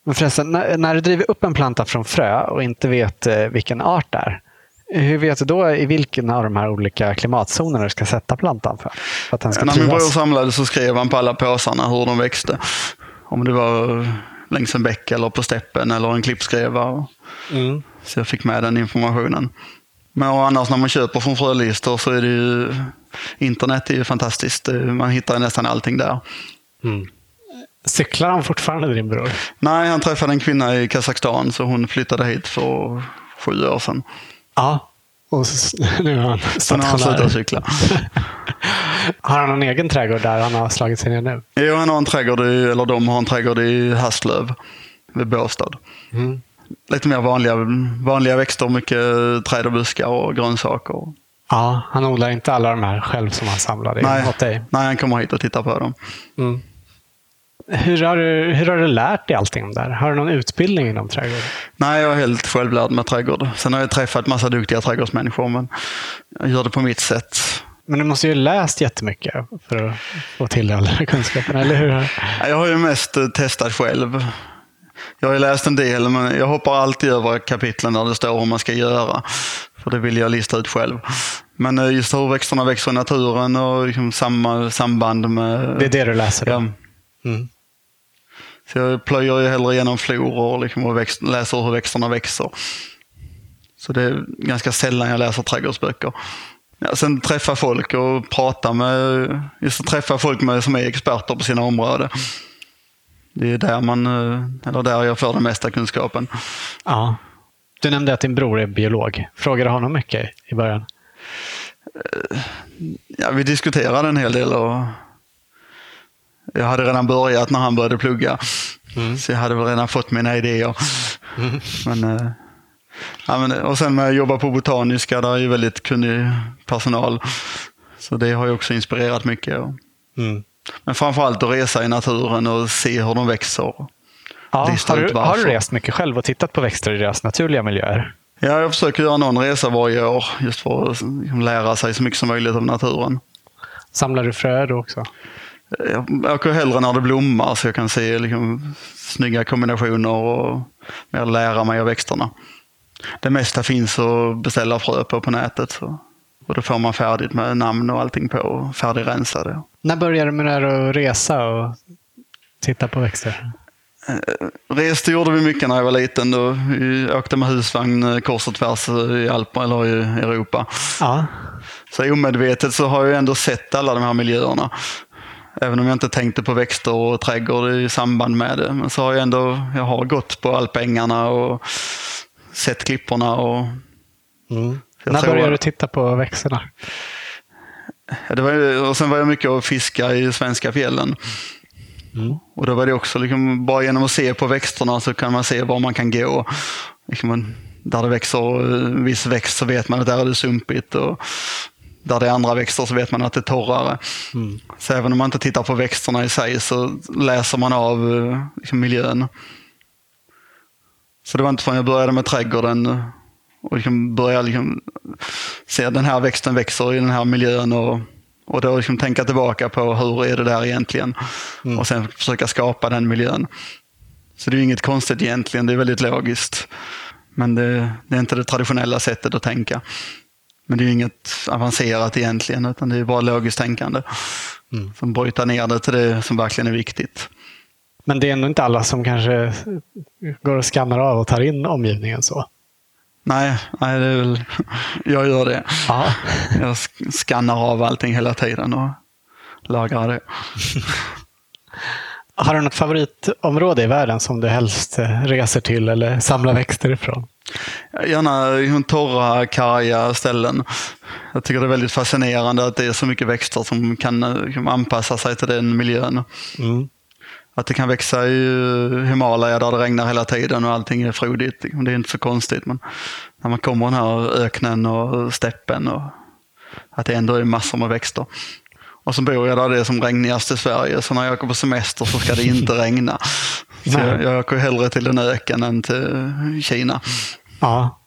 Men förresten, när, när, du driver upp en planta från frö och inte vet eh, vilken art det är, hur vet du då i vilken av de här olika klimatzonerna du ska sätta plantan för? för att den ska När min bror samlade så skrev han på alla påsarna hur de växte. Om det var längs en bäck eller på steppen eller en klippskreva. Mm. Så jag fick med den informationen. Men annars när man köper från frölistor så är det ju internet är ju fantastiskt. Man hittar nästan allting där. Mm. Cyklar han fortfarande din bror? Nej, han träffade en kvinna i Kazakstan så hon flyttade hit för sju år sedan. Ja, och nu har han slutat cykla. har han någon egen trädgård där han har slagit sig ner nu? Jo, han har en trädgård, i, eller de har en trädgård i Hasslöv vid Båstad. Mm. Lite mer vanliga, vanliga växter, mycket träd och buskar och grönsaker. Ja, han odlar inte alla de här själv som han samlade nej, åt dig? Nej, han kommer hit och tittar på dem. Mm. Hur har, du, hur har du lärt dig allting om det här? Har du någon utbildning inom trädgård? Nej, jag är helt självlärd med trädgård. Sen har jag träffat massa duktiga trädgårdsmänniskor, men jag gör det på mitt sätt. Men du måste ju ha läst jättemycket för att få till alla kunskaperna, eller hur? Jag har ju mest eh, testat själv. Jag har ju läst en del, men jag hoppar alltid över kapitlen där det står hur man ska göra. För det vill jag lista ut själv. Men eh, just hur växterna växer i naturen och liksom samma samband med... Det är det du läser? Ja. Mm. Så jag plöjer ju hellre igenom florer liksom och växt, läser hur växterna växer. Så det är ganska sällan jag läser trädgårdsböcker. Ja, sen träffa folk och prata med, just träffa folk med, som är experter på sina områden. Det är där, man, eller där jag får den mesta kunskapen. Ja. Du nämnde att din bror är biolog. Frågade honom mycket i början? Ja, vi diskuterade en hel del och jag hade redan börjat när han började plugga. Mm. Så jag hade väl redan fått mina idéer. Mm. Men, äh, ja, men, och sen med att jobba på Botaniska, där är ju väldigt kunnig personal. Så det har ju också inspirerat mycket. Mm. Men framförallt att resa i naturen och se hur de växer. Ja, har, du, har du rest mycket själv och tittat på växter i deras naturliga miljöer? Ja, jag försöker göra någon resa varje år just för att lära sig så mycket som möjligt av naturen. Samlar du frö då också? Jag åker hellre när det blommar så jag kan se liksom, snygga kombinationer och mer lära mig av växterna. Det mesta finns att beställa frö på på nätet. Så. Och då får man färdigt med namn och allting på, färdigrensade. När började du med det här att resa och titta på växter? Eh, reste gjorde vi mycket när jag var liten. Då. Vi åkte med husvagn eh, kors och tvärs i Alperna eller i Europa. Ja. Så omedvetet så har jag ändå sett alla de här miljöerna. Även om jag inte tänkte på växter och trädgård i samband med det. Men så har jag ändå jag har gått på alpängarna och sett klipporna. Och, mm. När började jag... du titta på växterna? Ja, det var, och sen var jag mycket och fiska i svenska fjällen. Mm. Och då var det också, liksom, bara genom att se på växterna så kan man se var man kan gå. Liksom, där det växer en viss växt så vet man att där är det sumpigt. Och där det är andra växter så vet man att det är torrare. Mm. Så även om man inte tittar på växterna i sig så läser man av eh, liksom, miljön. Så det var inte förrän jag började med trädgården och liksom började liksom se att den här växten växer i den här miljön och, och då liksom tänka tillbaka på hur är det där egentligen mm. och sen försöka skapa den miljön. Så det är inget konstigt egentligen, det är väldigt logiskt. Men det, det är inte det traditionella sättet att tänka. Men det är inget avancerat egentligen, utan det är bara logiskt tänkande. Mm. Som bryter ner det till det som verkligen är viktigt. Men det är ändå inte alla som kanske går och skannar av och tar in omgivningen så? Nej, nej det är väl, jag gör det. Aha. Jag skannar av allting hela tiden och lagrar det. Har du något favoritområde i världen som du helst eh, reser till eller samlar växter ifrån? Gärna torra, karga ställen. Jag tycker det är väldigt fascinerande att det är så mycket växter som kan liksom, anpassa sig till den miljön. Mm. Att det kan växa i Himalaya där det regnar hela tiden och allting är frodigt. Det är inte så konstigt. Men när man kommer den här öknen och steppen och att det ändå är massor med växter. Och så bor jag där det är som regnigast i Sverige, så när jag åker på semester så ska det inte regna. Så jag, jag åker hellre till en öken än till Kina. Ja,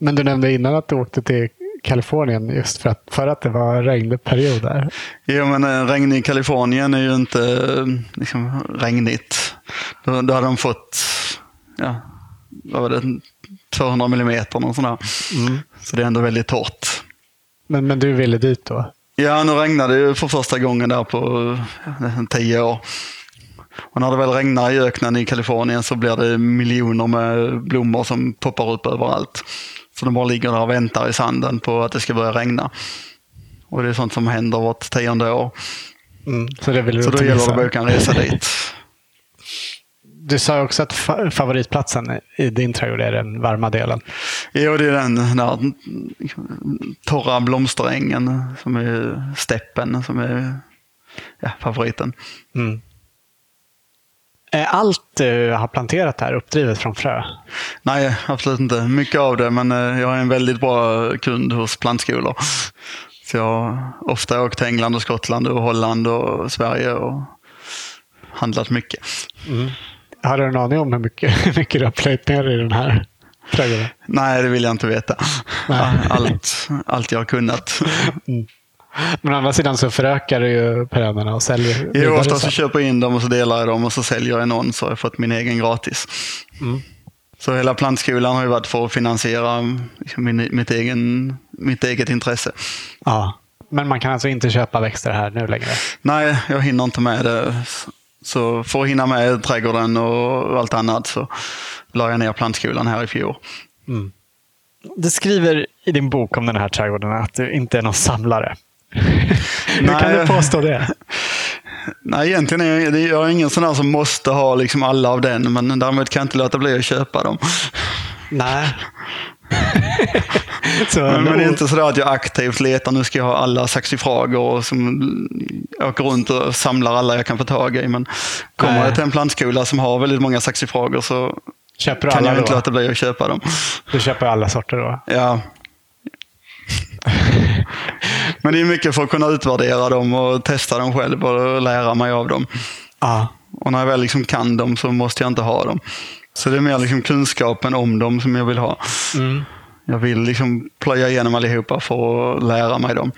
men du nämnde innan att du åkte till Kalifornien just för att, för att det var regnperiod där. Jo, men eh, regn i Kalifornien är ju inte liksom, regnigt. Då, då hade de fått, ja, vad var det, 200 millimeter någon sån där. Mm. Så det är ändå väldigt torrt. Men, men du ville dit då? Ja, nu regnade det för första gången där på nästan tio år. Och när det väl regnar i öknen i Kalifornien så blir det miljoner med blommor som poppar upp överallt. Så de bara ligger där och väntar i sanden på att det ska börja regna. Och det är sånt som händer vart tionde år. Mm, så så då gäller det att boka en resa dit. Du sa också att favoritplatsen i din trädgård är den varma delen. Jo, det är den där torra blomsterängen som är steppen som är ja, favoriten. Mm. Är allt du har planterat här uppdrivet från frö? Nej, absolut inte. Mycket av det, men eh, jag är en väldigt bra kund hos plantskolor. Så jag har ofta åkt till England och Skottland och Holland och Sverige och handlat mycket. Mm. Har du en aning om hur mycket, hur mycket du har plöjt ner i den här trädgården? Nej, det vill jag inte veta. Allt, allt jag har kunnat. Mm. Men å andra sidan så förökar du ju perennerna och säljer Jo, ofta så köper jag in dem och så delar jag dem och så säljer jag någon så har jag fått min egen gratis. Mm. Så hela plantskolan har ju varit för att finansiera liksom, min, mitt, egen, mitt eget intresse. Ja, men man kan alltså inte köpa växter här nu längre? Nej, jag hinner inte med det. Så för att hinna med trädgården och allt annat så la jag ner plantskolan här i fjol. Mm. Du skriver i din bok om den här trädgården att du inte är någon samlare. Hur kan du påstå det? Nej, egentligen är jag, jag är ingen sån där som måste ha liksom alla av den, men däremot kan jag inte låta bli att köpa dem. Nej. så, men, men, det är inte så att jag aktivt letar, nu ska jag ha alla saxifrager och som åker runt och samlar alla jag kan få tag i. Men kommer jag till en plantskola som har väldigt många saxifrager så Köper kan jag då? inte låta bli att köpa dem. Du köper alla sorter då? Ja. Men det är mycket för att kunna utvärdera dem och testa dem själv och lära mig av dem. Ah. Och när jag väl liksom kan dem så måste jag inte ha dem. Så det är mer liksom kunskapen om dem som jag vill ha. Mm. Jag vill liksom plöja igenom allihopa för att lära mig dem.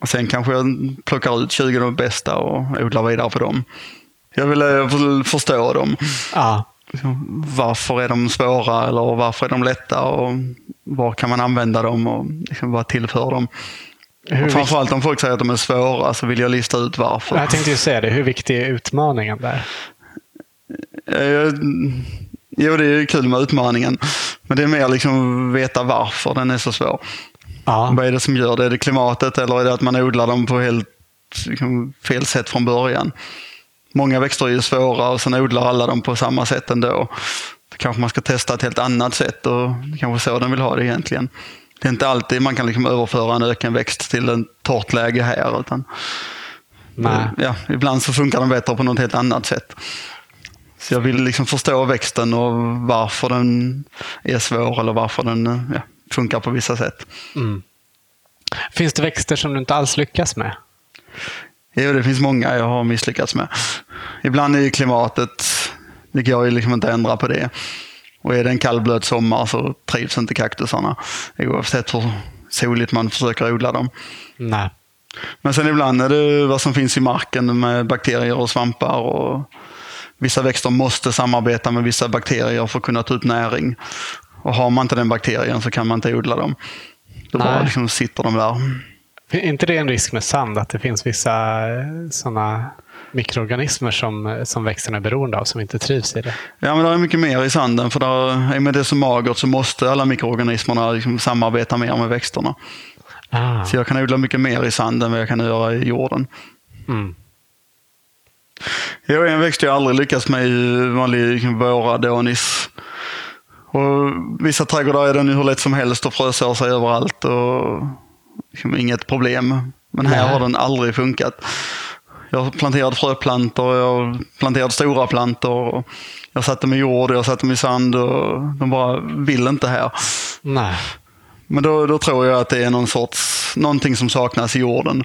Och sen kanske jag plockar ut 20 av de bästa och odlar vidare på dem. Jag vill eh, förstå dem. Ah. Varför är de svåra eller varför är de lätta och var kan man använda dem och liksom vad tillför dem. Hur och framförallt om folk säger att de är svåra så vill jag lista ut varför. Jag tänkte ju säga det. Hur viktig är utmaningen där? Eh, jo, det är kul med utmaningen. Men det är mer liksom veta varför den är så svår. Ja. Vad är det som gör det? Är det klimatet eller är det att man odlar dem på helt liksom, fel sätt från början? Många växter är ju svåra och sen odlar alla dem på samma sätt ändå. Då kanske man ska testa ett helt annat sätt och det kanske så den vill ha det egentligen. Det är inte alltid man kan liksom överföra en ökenväxt till en torrt läge här. Utan, Nej. Ja, ibland så funkar den bättre på något helt annat sätt. Så jag vill liksom förstå växten och varför den är svår eller varför den ja, funkar på vissa sätt. Mm. Finns det växter som du inte alls lyckas med? Jo, det finns många jag har misslyckats med. Ibland är ju klimatet, det går ju liksom inte att ändra på det. Och är det en kall blöt sommar så trivs inte kaktusarna. Oavsett hur soligt man försöker odla dem. Nej. Men sen ibland är det vad som finns i marken med bakterier och svampar. Och vissa växter måste samarbeta med vissa bakterier för att kunna ta ut näring. Och har man inte den bakterien så kan man inte odla dem. Då Nej. bara liksom sitter de där. Är inte det en risk med sand, att det finns vissa eh, sådana mikroorganismer som, som växterna är beroende av, som inte trivs i det? Ja, men det är mycket mer i sanden, för där, med det är så magert så måste alla mikroorganismerna liksom samarbeta mer med växterna. Ah. Så jag kan odla mycket mer i sanden än vad jag kan göra i jorden. Mm. Jo, en växt jag aldrig lyckats med är vanlig liksom, våradonis. Och vissa trädgårdar är den hur lätt som helst och frösår sig överallt. Och liksom, inget problem. Men här Nej. har den aldrig funkat. Jag har planterat fröplantor, jag har planterat stora plantor. Jag har satt dem i jord, jag har satt dem i sand och de bara vill inte här. Nej. Men då, då tror jag att det är någon sorts, någonting som saknas i jorden.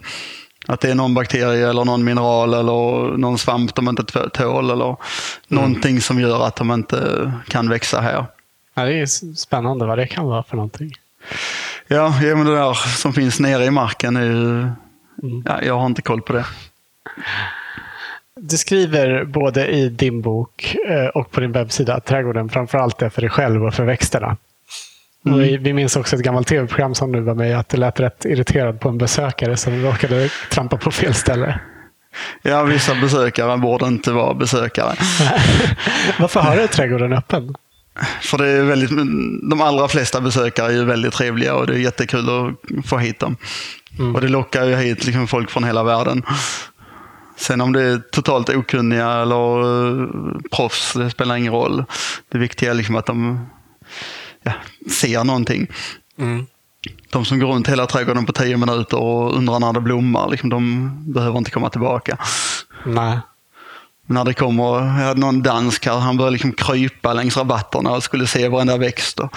Att det är någon bakterie eller någon mineral eller någon svamp de inte tå- tål eller någonting som gör att de inte kan växa här. Ja, det är spännande vad det kan vara för någonting. Ja, ja men det där som finns nere i marken är ju... Ja, jag har inte koll på det. Du skriver både i din bok eh, och på din webbsida att trädgården framförallt är för dig själv och för växterna. Och vi, vi minns också ett gammalt tv-program som nu var med i att du lät rätt irriterad på en besökare som råkade trampa på fel ställe. Ja, vissa besökare borde inte vara besökare. Varför har du trädgården öppen? För det är väldigt, de allra flesta besökare är ju väldigt trevliga och det är jättekul att få hit dem. Och det lockar ju hit liksom folk från hela världen. Sen om det är totalt okunniga eller uh, proffs, det spelar ingen roll. Det viktiga är liksom att de ja, ser någonting. De som går runt hela trädgården på tio minuter och undrar när det blommar, liksom, de behöver inte komma tillbaka. Nej. När det kommer, jag hade någon dansk här, han började liksom krypa längs rabatterna och skulle se varenda växt. Och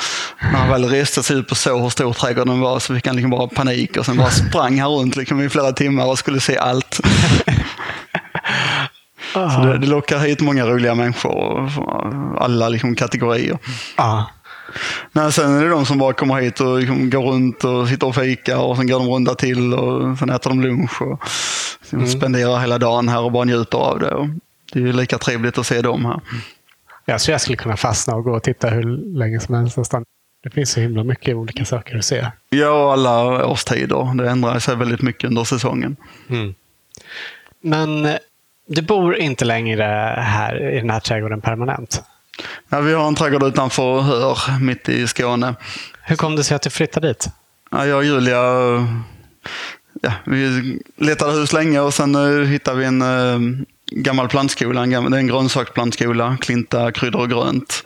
när han väl reste sig upp och såg hur stor trädgården var så fick han liksom bara panik och sen bara sprang han runt liksom i flera timmar och skulle se allt. Så det, det lockar hit många roliga människor, alla liksom kategorier. Ja. Nej, sen är det de som bara kommer hit och liksom går runt och sitter och fikar och sen går de runda till och sen äter de lunch och liksom spenderar hela dagen här och bara njuter av det. Och det är ju lika trevligt att se dem här. Jag tror jag skulle kunna fastna och gå och titta hur länge som helst nästan. Det finns så himla mycket olika saker att se. Ja, och alla årstider. Det ändrar sig väldigt mycket under säsongen. Men eh, du bor inte längre här i den här trädgården permanent. Ja, vi har en trädgård utanför Hör, mitt i Skåne. Hur kom det sig att du flyttade dit? Ja, jag och Julia ja, vi letade hus länge och sen uh, hittade vi en uh, gammal plantskola. En, gammal, det är en grönsaksplantskola, Klinta kryddor och grönt,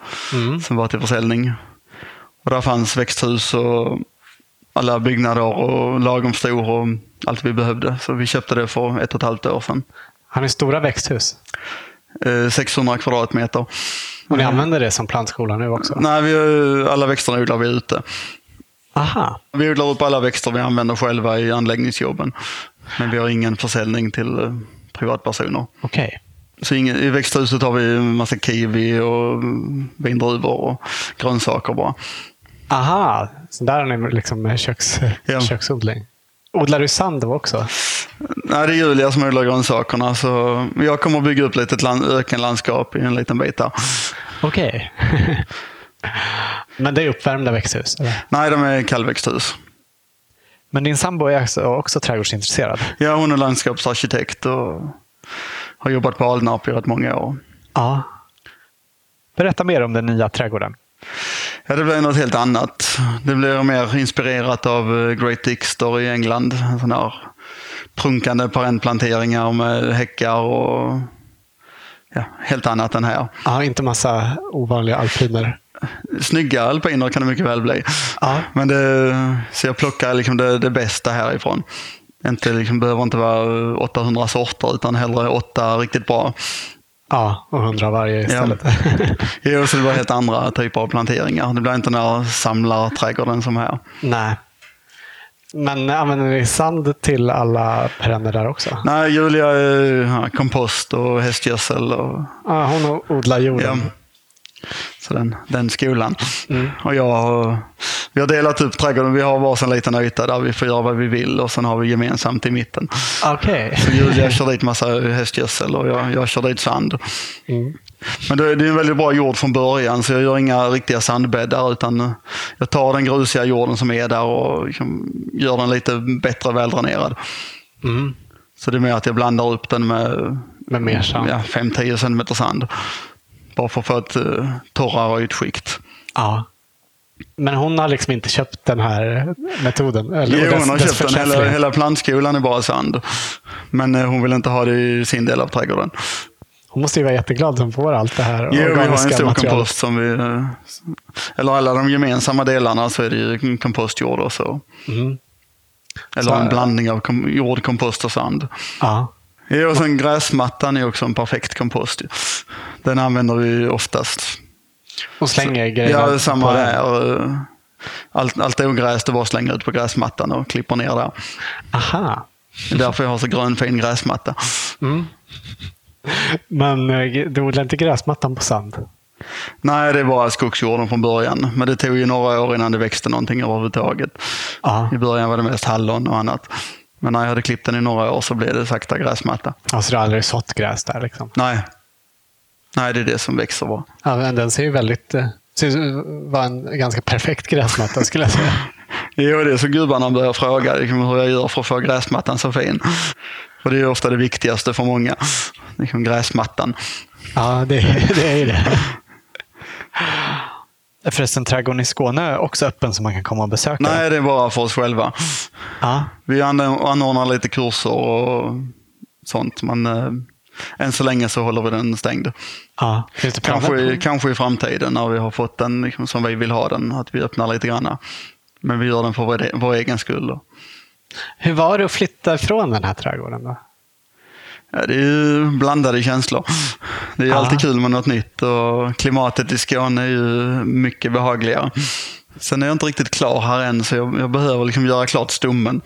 som var till försäljning. Och där fanns växthus och alla byggnader och lagom stor och allt vi behövde. Så vi köpte det för ett och ett halvt år sedan. Har ni stora växthus? Eh, 600 kvadratmeter. Och ni använder det som plantskola nu också? Nej, vi, eh, alla växterna odlar vi ute. Aha. Vi odlar upp alla växter vi använder själva i anläggningsjobben. Men vi har ingen försäljning till eh, privatpersoner. Okej. Så ingen, I växthuset har vi en massa kiwi och vindruvor och grönsaker bara. Aha, så där har ni liksom köks, Ja. köksodling. Odlar du sand då också? Nej, det är Julia som odlar grönsakerna så jag kommer bygga upp lite land, ökenlandskap i en liten bit där. Okej. Men det är uppvärmda växthus? Eller? Nej, de är kallväxthus. Men din sambo är också, också trädgårdsintresserad? Ja, hon är landskapsarkitekt och har jobbat på Alnarp i rätt många år. Ja. Berätta mer om den nya trädgården. Ja, det blir något helt annat. Det blir mer inspirerat av eh, Great Dixter i England. Sådana här prunkande parentplanteringar med häckar och ja, helt annat än här. Ja, inte massa ovanliga alpiner. Snygga alpiner kan det mycket väl bli. Ja. Men det, så jag plockar liksom det, det bästa härifrån. Inte, liksom, behöver inte vara 800 sorter utan hellre åtta riktigt bra. Ja, och hundra varje istället. Jo, så det blir helt andra typer av planteringar. Det blir inte den här samlarträdgården som här. Nej. Men använder ni sand till alla perenner där också? Nej, Julia ja, kompost och hästgödsel. Och, Ja, hon odlar ja, jorden. Så den, den skolan. Och jag vi har delat upp trädgården. Vi har varsin liten yta där vi får göra vad vi vill och sen har vi gemensamt i mitten. Okej. Så Julia kör dit massa hästgödsel och jag, jag kör dit sand. Mm. Men det, det är en väldigt bra jord från början så jag gör inga riktiga sandbäddar utan jag tar den grusiga jorden som är där och liksom gör den lite bättre väldränerad. Mm. Så det är mer att jag blandar upp den med Med mer sand. ja, 5-10 cm sand. Bara för att få ett uh, torrare ytskikt. Ja. Men hon har liksom inte köpt den här metoden? Eller, Jo, dess- hon har köpt den. Hela, hela plantskolan är bara sand. Men eh, hon vill inte ha det i sin del av trädgården. Hon måste ju vara jätteglad som får allt det här Jo, vi har en stor kompost som vi... eh, Eller alla de gemensamma delarna så är det ju kompostjord och så. Mm. Eller Så- en blandning av kom- jord, kompost och sand. Ja. Ja, och sen gräsmattan är också en perfekt kompost. Den använder vi oftast. Och slänger grejerna Ja, samma på den. där. eh, Allt, allt ogräs det bara slänger ut på gräsmattan och klipper ner där. Aha. Det är därför jag har så grön fin gräsmatta. Men eh, du odlar inte gräsmattan på sand? Nej, det är bara skogsjorden från början. Men det tog ju några år innan det växte någonting överhuvudtaget. Ja. I början var det mest hallon och annat. Men när jag hade klippt den i några år så blev det sakta gräsmatta. Alltså du har aldrig sått gräs där liksom? Nej. Nej, det är det som växer bara. Ja, men den ser ju väldigt... eh, Ser ut att vara en ganska perfekt gräsmatta skulle jag säga. Jo, det är så gubbarna börjar fråga liksom, hur jag gör för att få gräsmattan så fin. För det är ofta det viktigaste för många. Liksom gräsmattan. Ja, det, det är det. Är Förresten, trädgården i Skåne är också öppen så man kan komma och besöka? Nej, det är bara för oss själva. Ja. Vi anor- anordnar lite kurser och sånt. Men eh, än så länge så håller vi den stängd. planer Kanske, i- kanske i framtiden när vi har fått den liksom, som vi vill ha den. Att vi öppnar lite grann. Men vi gör den för vår, vår egen skull. Då. Hur var det att flytta ifrån den här trädgården? Då? Ja, det är ju blandade känslor. Det är Ja. alltid kul med något nytt och klimatet i Skåne är ju mycket behagligare. Sen är jag inte riktigt klar här än så jag, jag behöver liksom göra klart stommen.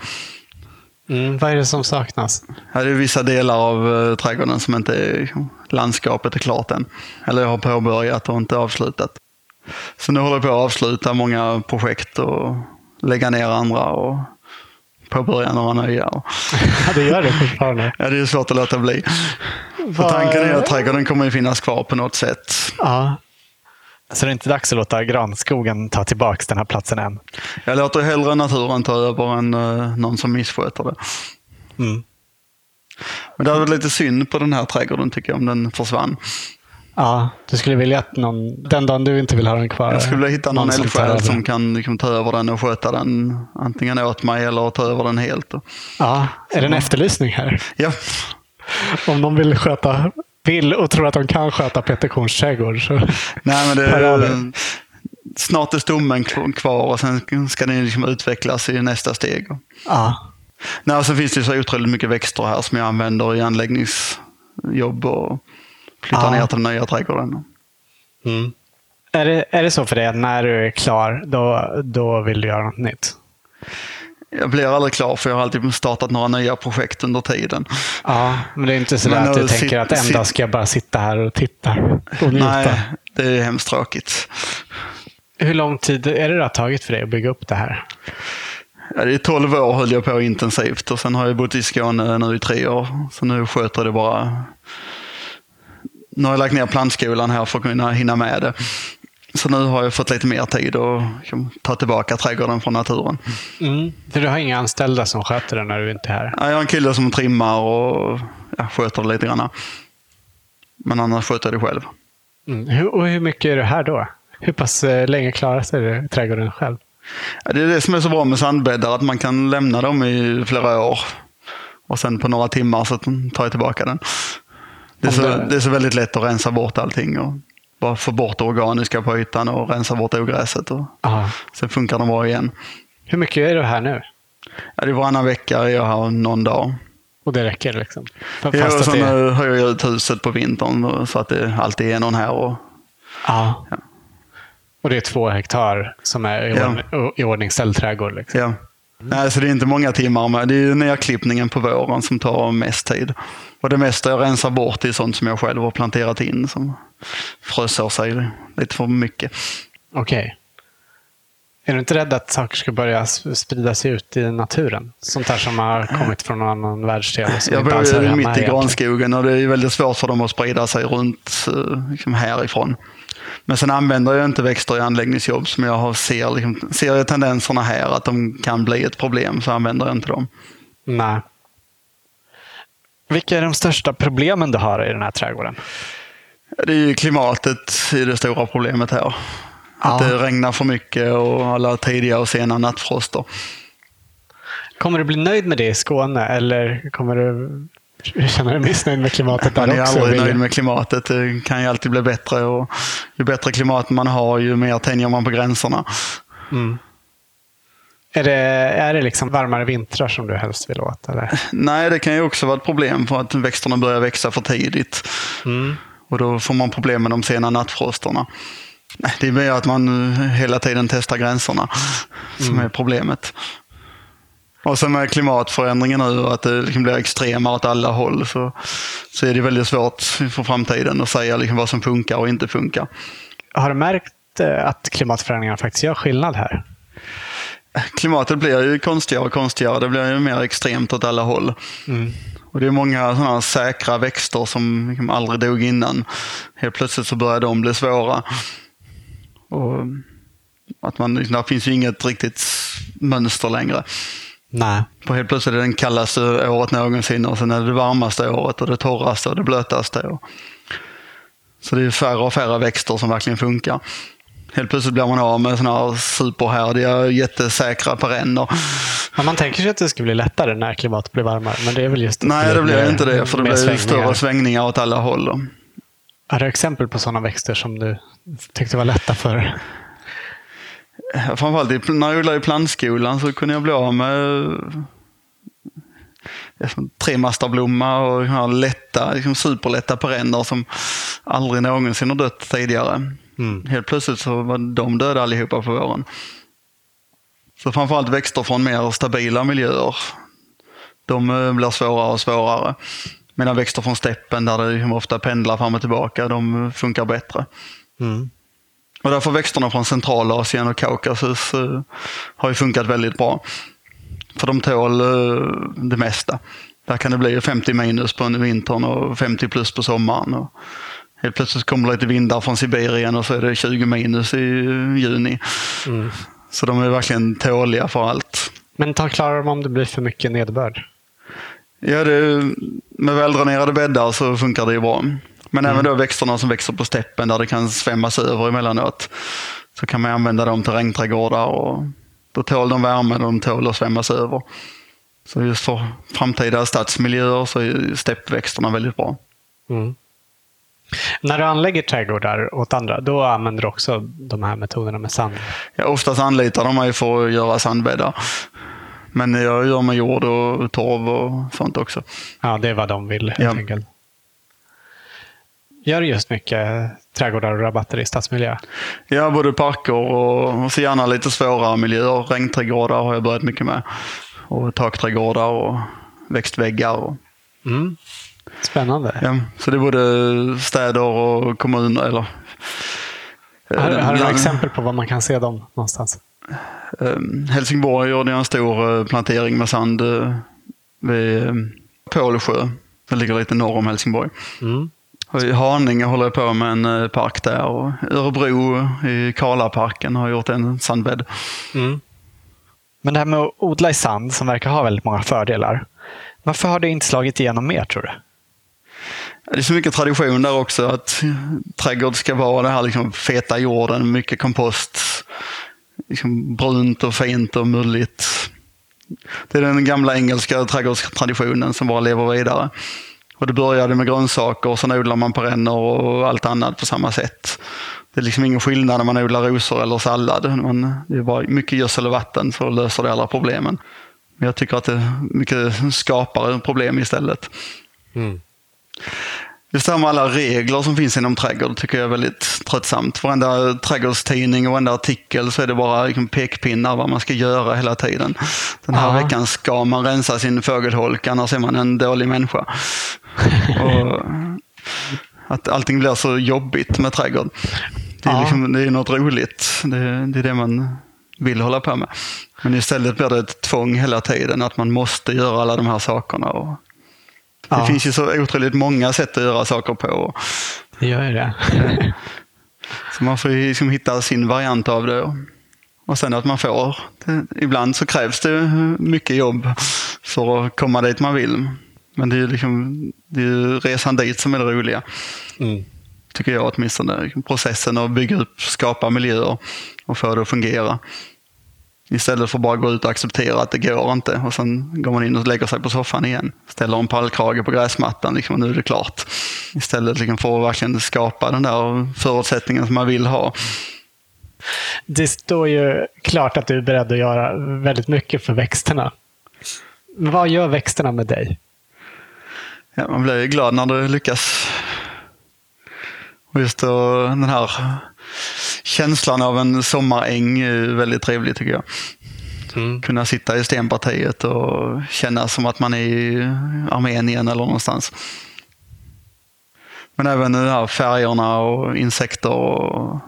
Mm, vad är det som saknas? Ja, det är vissa delar av eh, trädgården som inte är, landskapet är klart än. Eller jag har påbörjat och inte avslutat. Så nu håller jag på att avsluta många projekt och lägga ner andra och påbörja några nya. Ja, det gör det fortfarande. ja, det är svårt att låta bli. För tanken är att trädgården kommer ju finnas kvar på något sätt. Ja. Så det är inte dags att låta granskogen ta tillbaka den här platsen än? Jag låter hellre naturen ta över än eh, någon som missköter det. Mm. Men det hade varit lite synd på den här trädgården tycker jag om den försvann. Ja, du skulle vilja att någon, den dagen du inte vill ha den kvar, Jag skulle vilja hitta någon, eldsjäl som kan liksom, ta över den och sköta den antingen åt mig eller ta över den helt. Ja, är det en efterlysning här? Ja, Om någon vill sköta, vill och tror att de kan sköta Peter Korns trädgård så nej men det, snart är stommen kv- kvar och sen ska den liksom utvecklas i nästa steg. ja. Nej, och sen finns det så otroligt mycket växter här som jag använder i anläggningsjobb och flyttar Ja. ner till den nya trädgården. Mm. Är, det, är det så för dig att när du är klar, då, då vill du göra något nytt? Jag blir aldrig klar för jag har alltid startat några nya projekt under tiden. Ja, men det är inte så att du tänker sit- att en dag ska jag bara sitta här och titta och njuta. Nej, det är hemskt tråkigt. Hur lång tid är det det har tagit för dig att bygga upp det här? Ja, det är 12 år höll jag på intensivt och sen har jag bott i Skåne nu i tre år. Så nu sköter det bara. Nu har jag lagt ner plantskolan här för att kunna hinna med det. Så nu har jag fått lite mer tid att liksom, ta tillbaka trädgården från naturen. Mm. Du har inga anställda som sköter det när du inte är här? Ja, Jag har en kille som trimmar och ja, sköter det lite grann. Men annars sköter jag det själv. Mm. Hur, och hur mycket är du här då? Hur pass eh, länge klarar sig du trädgården själv? Ja, det är det som är så bra med sandbäddar, att man kan lämna dem i flera år. Och sen på några timmar så tar jag tillbaka den. Det är, så, det- är så väldigt lätt att rensa bort allting. Och bara få bort det organiska på ytan och rensa bort ogräset. Och sen funkar de bra igen. Hur mycket är du här nu? Ja, det är varannan vecka jag här någon dag. Och det räcker liksom? F- Ja, Fast och sen det, höjer jag ut huset på vintern så att det alltid är någon här. Och, ja. Ja. Och det är två hektar som är i, Ja. ordning, i ordningställd trädgård? Liksom. ja. Nej, så det är inte många timmar med. Det är ju nedklippningen på våren som tar mest tid. Och det mesta jag rensar bort är sånt som jag själv har planterat in som frösår sig lite för mycket. Okej. Är du inte rädd att saker ska börja sprida sig ut i naturen? Sånt här som har kommit från någon annan världsdel. Jag bor ju mitt i granskogen och det är väldigt svårt för dem att sprida sig runt eh, liksom härifrån. Men sen använder jag inte växter i anläggningsjobb som jag har, ser, liksom, ser jag tendenserna här att de kan bli ett problem så använder jag inte dem. Nej. Vilka är de största problemen du har i den här trädgården? Det är ju klimatet är det stora problemet här. Att det regnar för mycket och alla tidiga och sena nattfroster. Kommer du bli nöjd med det i Skåne eller kommer du känna dig missnöjd med klimatet där Man är också? aldrig nöjd med klimatet. Det kan ju alltid bli bättre. Och ju bättre klimat man har, ju mer tänjer man på gränserna. Mm. Är det, är det liksom varmare vintrar som du helst vill åt? Eller? Nej, det kan ju också vara ett problem för att växterna börjar växa för tidigt. Mm. Och då får man problem med de sena nattfrosterna. Det är mer att man hela tiden testar gränserna som är problemet. Och sen med klimatförändringen nu och att det liksom blir extremare åt alla håll så, så är det väldigt svårt för framtiden att säga liksom vad som funkar och inte funkar. Har du märkt eh, att klimatförändringarna faktiskt gör skillnad här? Klimatet blir ju konstigare och konstigare. Det blir ju mer extremt åt alla håll. Och det är många sådana säkra växter som liksom aldrig dog innan. Helt plötsligt så börjar de bli svåra. Och att man, liksom, det finns ju inget riktigt mönster längre. Nej. För helt plötsligt är det den kallaste året någonsin och sen är det det varmaste året och det torraste och det blötaste. Och... Så det är färre och färre växter som verkligen funkar. Helt plötsligt blir man av med sådana här superhärdiga, jättesäkra perenner. Ja, man tänker sig att det ska bli lättare när klimatet blir varmare, men det är väl just Nej, det blir mer- inte det, för det blir svängningar. större svängningar åt alla håll. Har du exempel på sådana växter som du tyckte var lätta för? Framförallt när jag odlade i plantskolan så kunde jag bli av med eh, tremastablomma och här lätta, liksom superlätta perenner som aldrig någonsin har dött tidigare. Mm. Helt plötsligt så var de döda allihopa på våren. Så framförallt växter från mer stabila miljöer. De eh, blir svårare och svårare. Medan växter från steppen där det liksom ofta pendlar fram och tillbaka, de eh, funkar bättre. Mm. Och därför växterna från Centralasien och Kaukasus eh, har ju funkat väldigt bra. För de tål eh, det mesta. Där kan det bli 50 minus på vintern och 50 plus på sommaren. Och helt plötsligt kommer det lite vindar från Sibirien och så är det 20 minus i eh, juni. Mm. Så de är verkligen tåliga för allt. Men ta klarar de om det blir för mycket nederbörd? Ja, det, med väldränerade bäddar så funkar det ju bra. Men även då växterna som växer på steppen där det kan svämmas över emellanåt. Så kan man använda dem till regnträdgårdar och då tål de värme och de tål att svämmas över. Så just för framtida stadsmiljöer så är steppväxterna väldigt bra. Mm. När du anlägger trädgårdar åt andra, då använder du också de här metoderna med sand? Ja, oftast anlitar de mig för att göra sandbäddar. Men jag gör med jord och torv och sånt också. Ja, det är vad de vill helt Ja. enkelt. Gör just mycket trädgårdar och rabatter i stadsmiljö? Ja, både parker och, och så gärna lite svårare miljöer. Regnträdgårdar har jag börjat mycket med. Och takträdgårdar och växtväggar. Och, Mm. Spännande. ja, så det är både städer och kommuner. Eller, Har, har du några exempel på var man kan se dem någonstans? Eh, Helsingborg gjorde en stor eh, plantering med sand eh, vid eh, Pålsjö. Det ligger lite norr om Helsingborg. Mm. Och I Haninge håller jag på med en eh, park där. Och Örebro i Karlaparken har gjort en sandbädd. Mm. Men det här med att odla i sand, som verkar ha väldigt många fördelar. Varför har det inte slagit igenom mer, tror du? Det är så mycket tradition där också att trädgård ska vara det här liksom feta jorden, mycket kompost, liksom brunt och fint och mulligt. Det är den gamla engelska trädgårdstraditionen som bara lever vidare. Och det började med grönsaker och sen odlar man perenner och allt annat på samma sätt. Det är liksom ingen skillnad när man odlar rosor eller sallad. Man, det är bara mycket gödsel och vatten så löser det alla problemen. Men jag tycker att det mycket skapar problem istället. Mm. Just det här med alla regler som finns inom trädgård tycker jag är väldigt tröttsamt. Varenda trädgårdstidning och varenda artikel så är det bara liksom pekpinnar vad man ska göra hela tiden. Den här Ja. veckan ska man rensa sin fågelholk, annars är man en dålig människa. och att allting blir så jobbigt med trädgård. Det är, liksom, det är något roligt. Det, det är det man vill hålla på med. Men istället blir det ett tvång hela tiden att man måste göra alla de här sakerna. Och det Ja. finns ju så otroligt många sätt att göra saker på. Det gör ju det. Så man får ju liksom hitta sin variant av det. Och sen att man får. Det, ibland så krävs det mycket jobb för att komma dit man vill. Men det är ju liksom, det är ju resan dit som är det roliga. Mm. tycker jag åtminstone. Processen att bygga upp, skapa miljöer och få det att fungera. Istället för att bara gå ut och acceptera att det går inte och sen går man in och lägger sig på soffan igen. Ställer en pallkrage på gräsmattan liksom, och nu är det klart. Istället liksom för att verkligen skapa den där förutsättningen som man vill ha. Det står ju klart att du är beredd att göra väldigt mycket för växterna. Vad gör växterna med dig? Ja, man blir glad när det lyckas. Och just då, den här känslan av en sommaräng är väldigt trevlig tycker jag. Mm. Kunna sitta i stenpartiet och känna som att man är i Armenien eller någonstans. Men även de här färgerna och insekter. Och,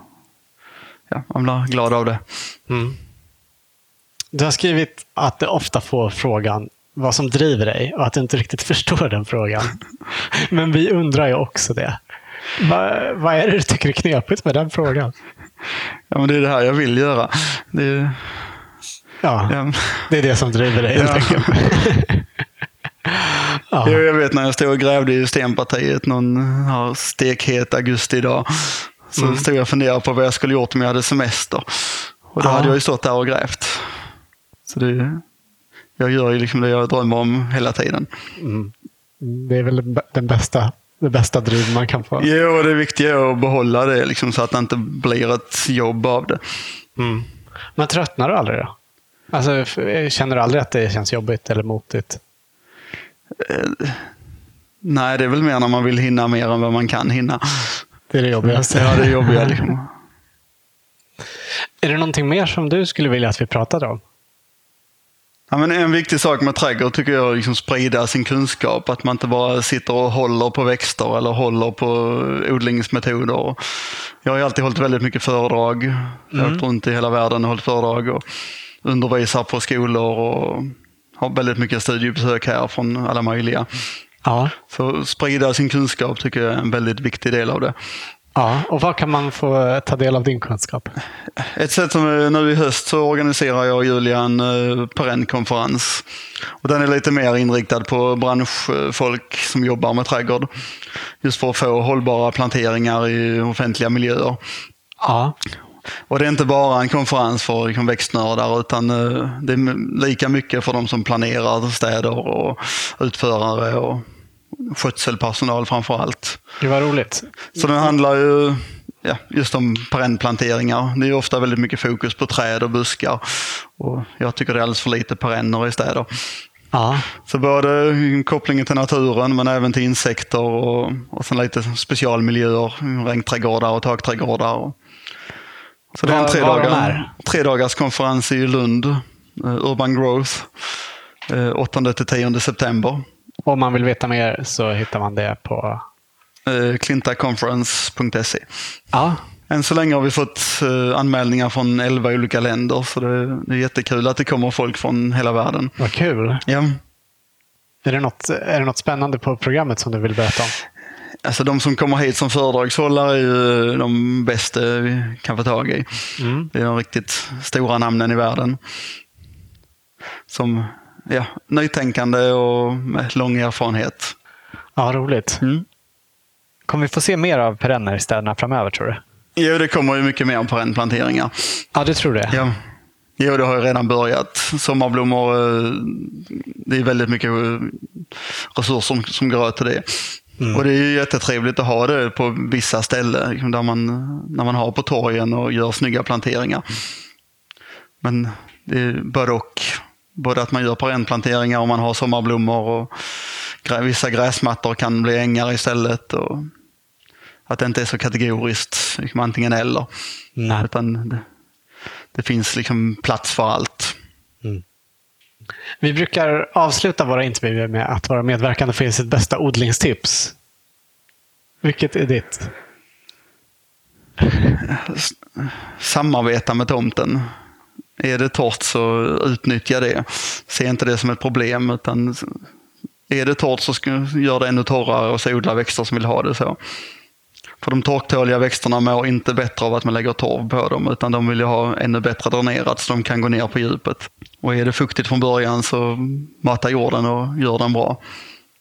ja, man blir glad av det. Mm. Du har skrivit att du ofta får frågan vad som driver dig och att du inte riktigt förstår den frågan. Men vi undrar ju också det. Va, vad är det du tycker är knepigt med den frågan? Ja, men det är det här jag vill göra. Det är, ja, ja. det är det som driver dig helt ja. enkelt. ja. Jag vet när jag stod och grävde i stenpartiet någon här stekhet augustidag. Så mm. stod jag och funderade på vad jag skulle gjort om jag hade semester. Och då ja. hade jag ju stått där och grävt. Så det, jag gör ju liksom det jag drömmer om hela tiden. Mm. Det är väl den bästa det bästa driv man kan få. Jo, det viktiga är att behålla det liksom, så att det inte blir ett jobb av det. Mm. Men tröttnar du aldrig då? Alltså, känner du aldrig att det känns jobbigt eller motigt? Eh, nej, det är väl mer när man vill hinna mer än vad man kan hinna. Det är det jobbigaste. Ja, det är jobbiga. Liksom. Är det någonting mer som du skulle vilja att vi pratade om? Ja, men en viktig sak med trädgård tycker jag är att liksom sprida sin kunskap. Att man inte bara sitter och håller på växter eller håller på odlingsmetoder. Jag har alltid hållit väldigt mycket föredrag. Mm. Jag har åkt mm. runt i hela världen och hållit föredrag och undervisar på skolor och har väldigt mycket studiebesök här från alla möjliga. Ja. Så sprida sin kunskap tycker jag är en väldigt viktig del av det. Ja, och var kan man få ta del av din kunskap? Ett sätt som nu i höst så organiserar jag och Julia en eh, perennkonferens. Och den är lite mer inriktad på branschfolk som jobbar med trädgård. Just för att få hållbara planteringar i offentliga miljöer. Ja. Och det är inte bara en konferens för liksom växtnördar utan eh, det är lika mycket för de som planerar städer och utförare och skötselpersonal framför allt. Det var roligt. Så den handlar ju ja, just om perennplanteringar. Det är ofta väldigt mycket fokus på träd och buskar. Och jag tycker det är alldeles för lite perenner i städer. Ja. Så både kopplingen till naturen men även till insekter och, och sen lite specialmiljöer, regnträdgårdar och takträdgårdar. Så det är en tre, dagar, tre dagars konferens i Lund, eh, Urban Growth, 8-10 eh, september. Om man vill veta mer så hittar man det på eh, klintaconference.se. Ja. Än så länge har vi fått eh, anmälningar från 11 olika länder så det, det är jättekul att det kommer folk från hela världen. Vad kul. Ja. Är det, något, är det något spännande på programmet som du vill berätta om? Alltså de som kommer hit som föredragshållare är ju de bästa vi kan få tag i. Mm. Det är de riktigt stora namnen i världen. Som ja, nytänkande och med lång erfarenhet. Ja, roligt. Mm. Kommer vi få se mer av perenner i städerna framöver tror du? Jo, det kommer ju mycket mer perennplanteringar. Ja, du tror det? Ja. Jo, det har ju redan börjat. Sommarblommor, eh, det är väldigt mycket eh, resurser som, som går åt till det. Mm. Och det är ju jättetrevligt att ha det på vissa ställen, liksom där man, när man har på torgen och gör snygga planteringar. Men det är både och. Både att man gör perennplanteringar och man har sommarblommor och vissa gräsmattor kan bli ängar istället. Och att det inte är så kategoriskt, liksom antingen eller. Nej. Utan det, det, finns liksom plats för allt. Mm. Vi brukar avsluta våra intervjuer med att våra medverkande får ge sitt bästa odlingstips. Vilket är ditt? Samarbeta med tomten. Är det torrt så utnyttja det. Se inte det som ett problem utan är det torrt så gör det ännu torrare och så odla växter som vill ha det så. För de torktåliga växterna mår inte bättre av att man lägger torv på dem utan de vill ju ha ännu bättre dränerat så de kan gå ner på djupet. Och är det fuktigt från början så mata jorden och gör den bra.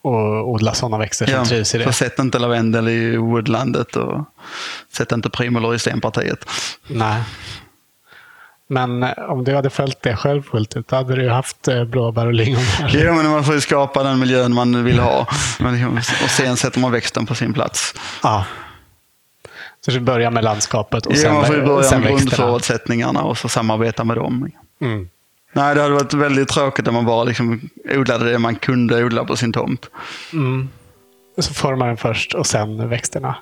och odla sådana växter som Ja, trivs i det. så sätt inte lavendel i woodlandet och sätt inte primulor i stenpartiet. Nej. Men eh, om du hade följt det själv fullt ut, då hade du haft eh, blåbär och lingon här. Jo, men man får ju skapa den miljön man vill ha. Liksom, och sen sätter man växten på sin plats. Ja. Så du börjar med landskapet och Jo, sen, man får ju börja med grundförutsättningarna och så samarbeta med dem. Mm. Nej, det hade varit väldigt tråkigt om man bara liksom odlade det man kunde odla på sin tomt. Mm. Så formar den först och sen växterna.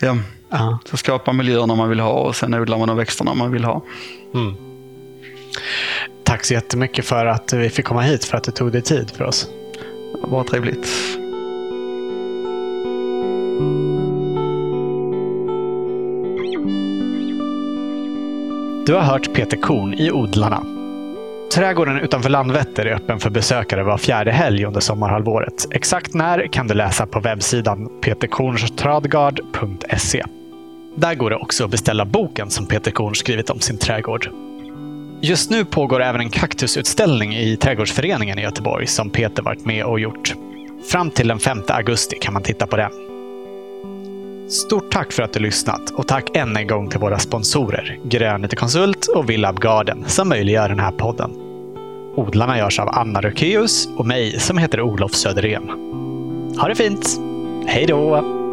Ja, Ja. så skapa miljöerna man vill ha och sen odlar man de växterna man vill ha. Mm. Tack så jättemycket för att vi fick komma hit, för att du tog dig tid för oss. Bara trevligt. Du har hört Peter Korn i Odlarna. Trädgården utanför Landvetter är öppen för besökare var fjärde helg under sommarhalvåret. Exakt när kan du läsa på webbsidan peterkornstradgard.se. Där går det också att beställa boken som Peter Korn skrivit om sin trädgård. Just nu pågår även en kaktusutställning i Trädgårdsföreningen i Göteborg som Peter varit med och gjort. Fram till den 5 augusti kan man titta på den. Stort tack för att du lyssnat och tack än en gång till våra sponsorer Grönyte Konsult och Villab Garden som möjliggör den här podden. Odlarna görs av Anna Rökeus och mig som heter Olof Söderén. Ha det fint! Hej då!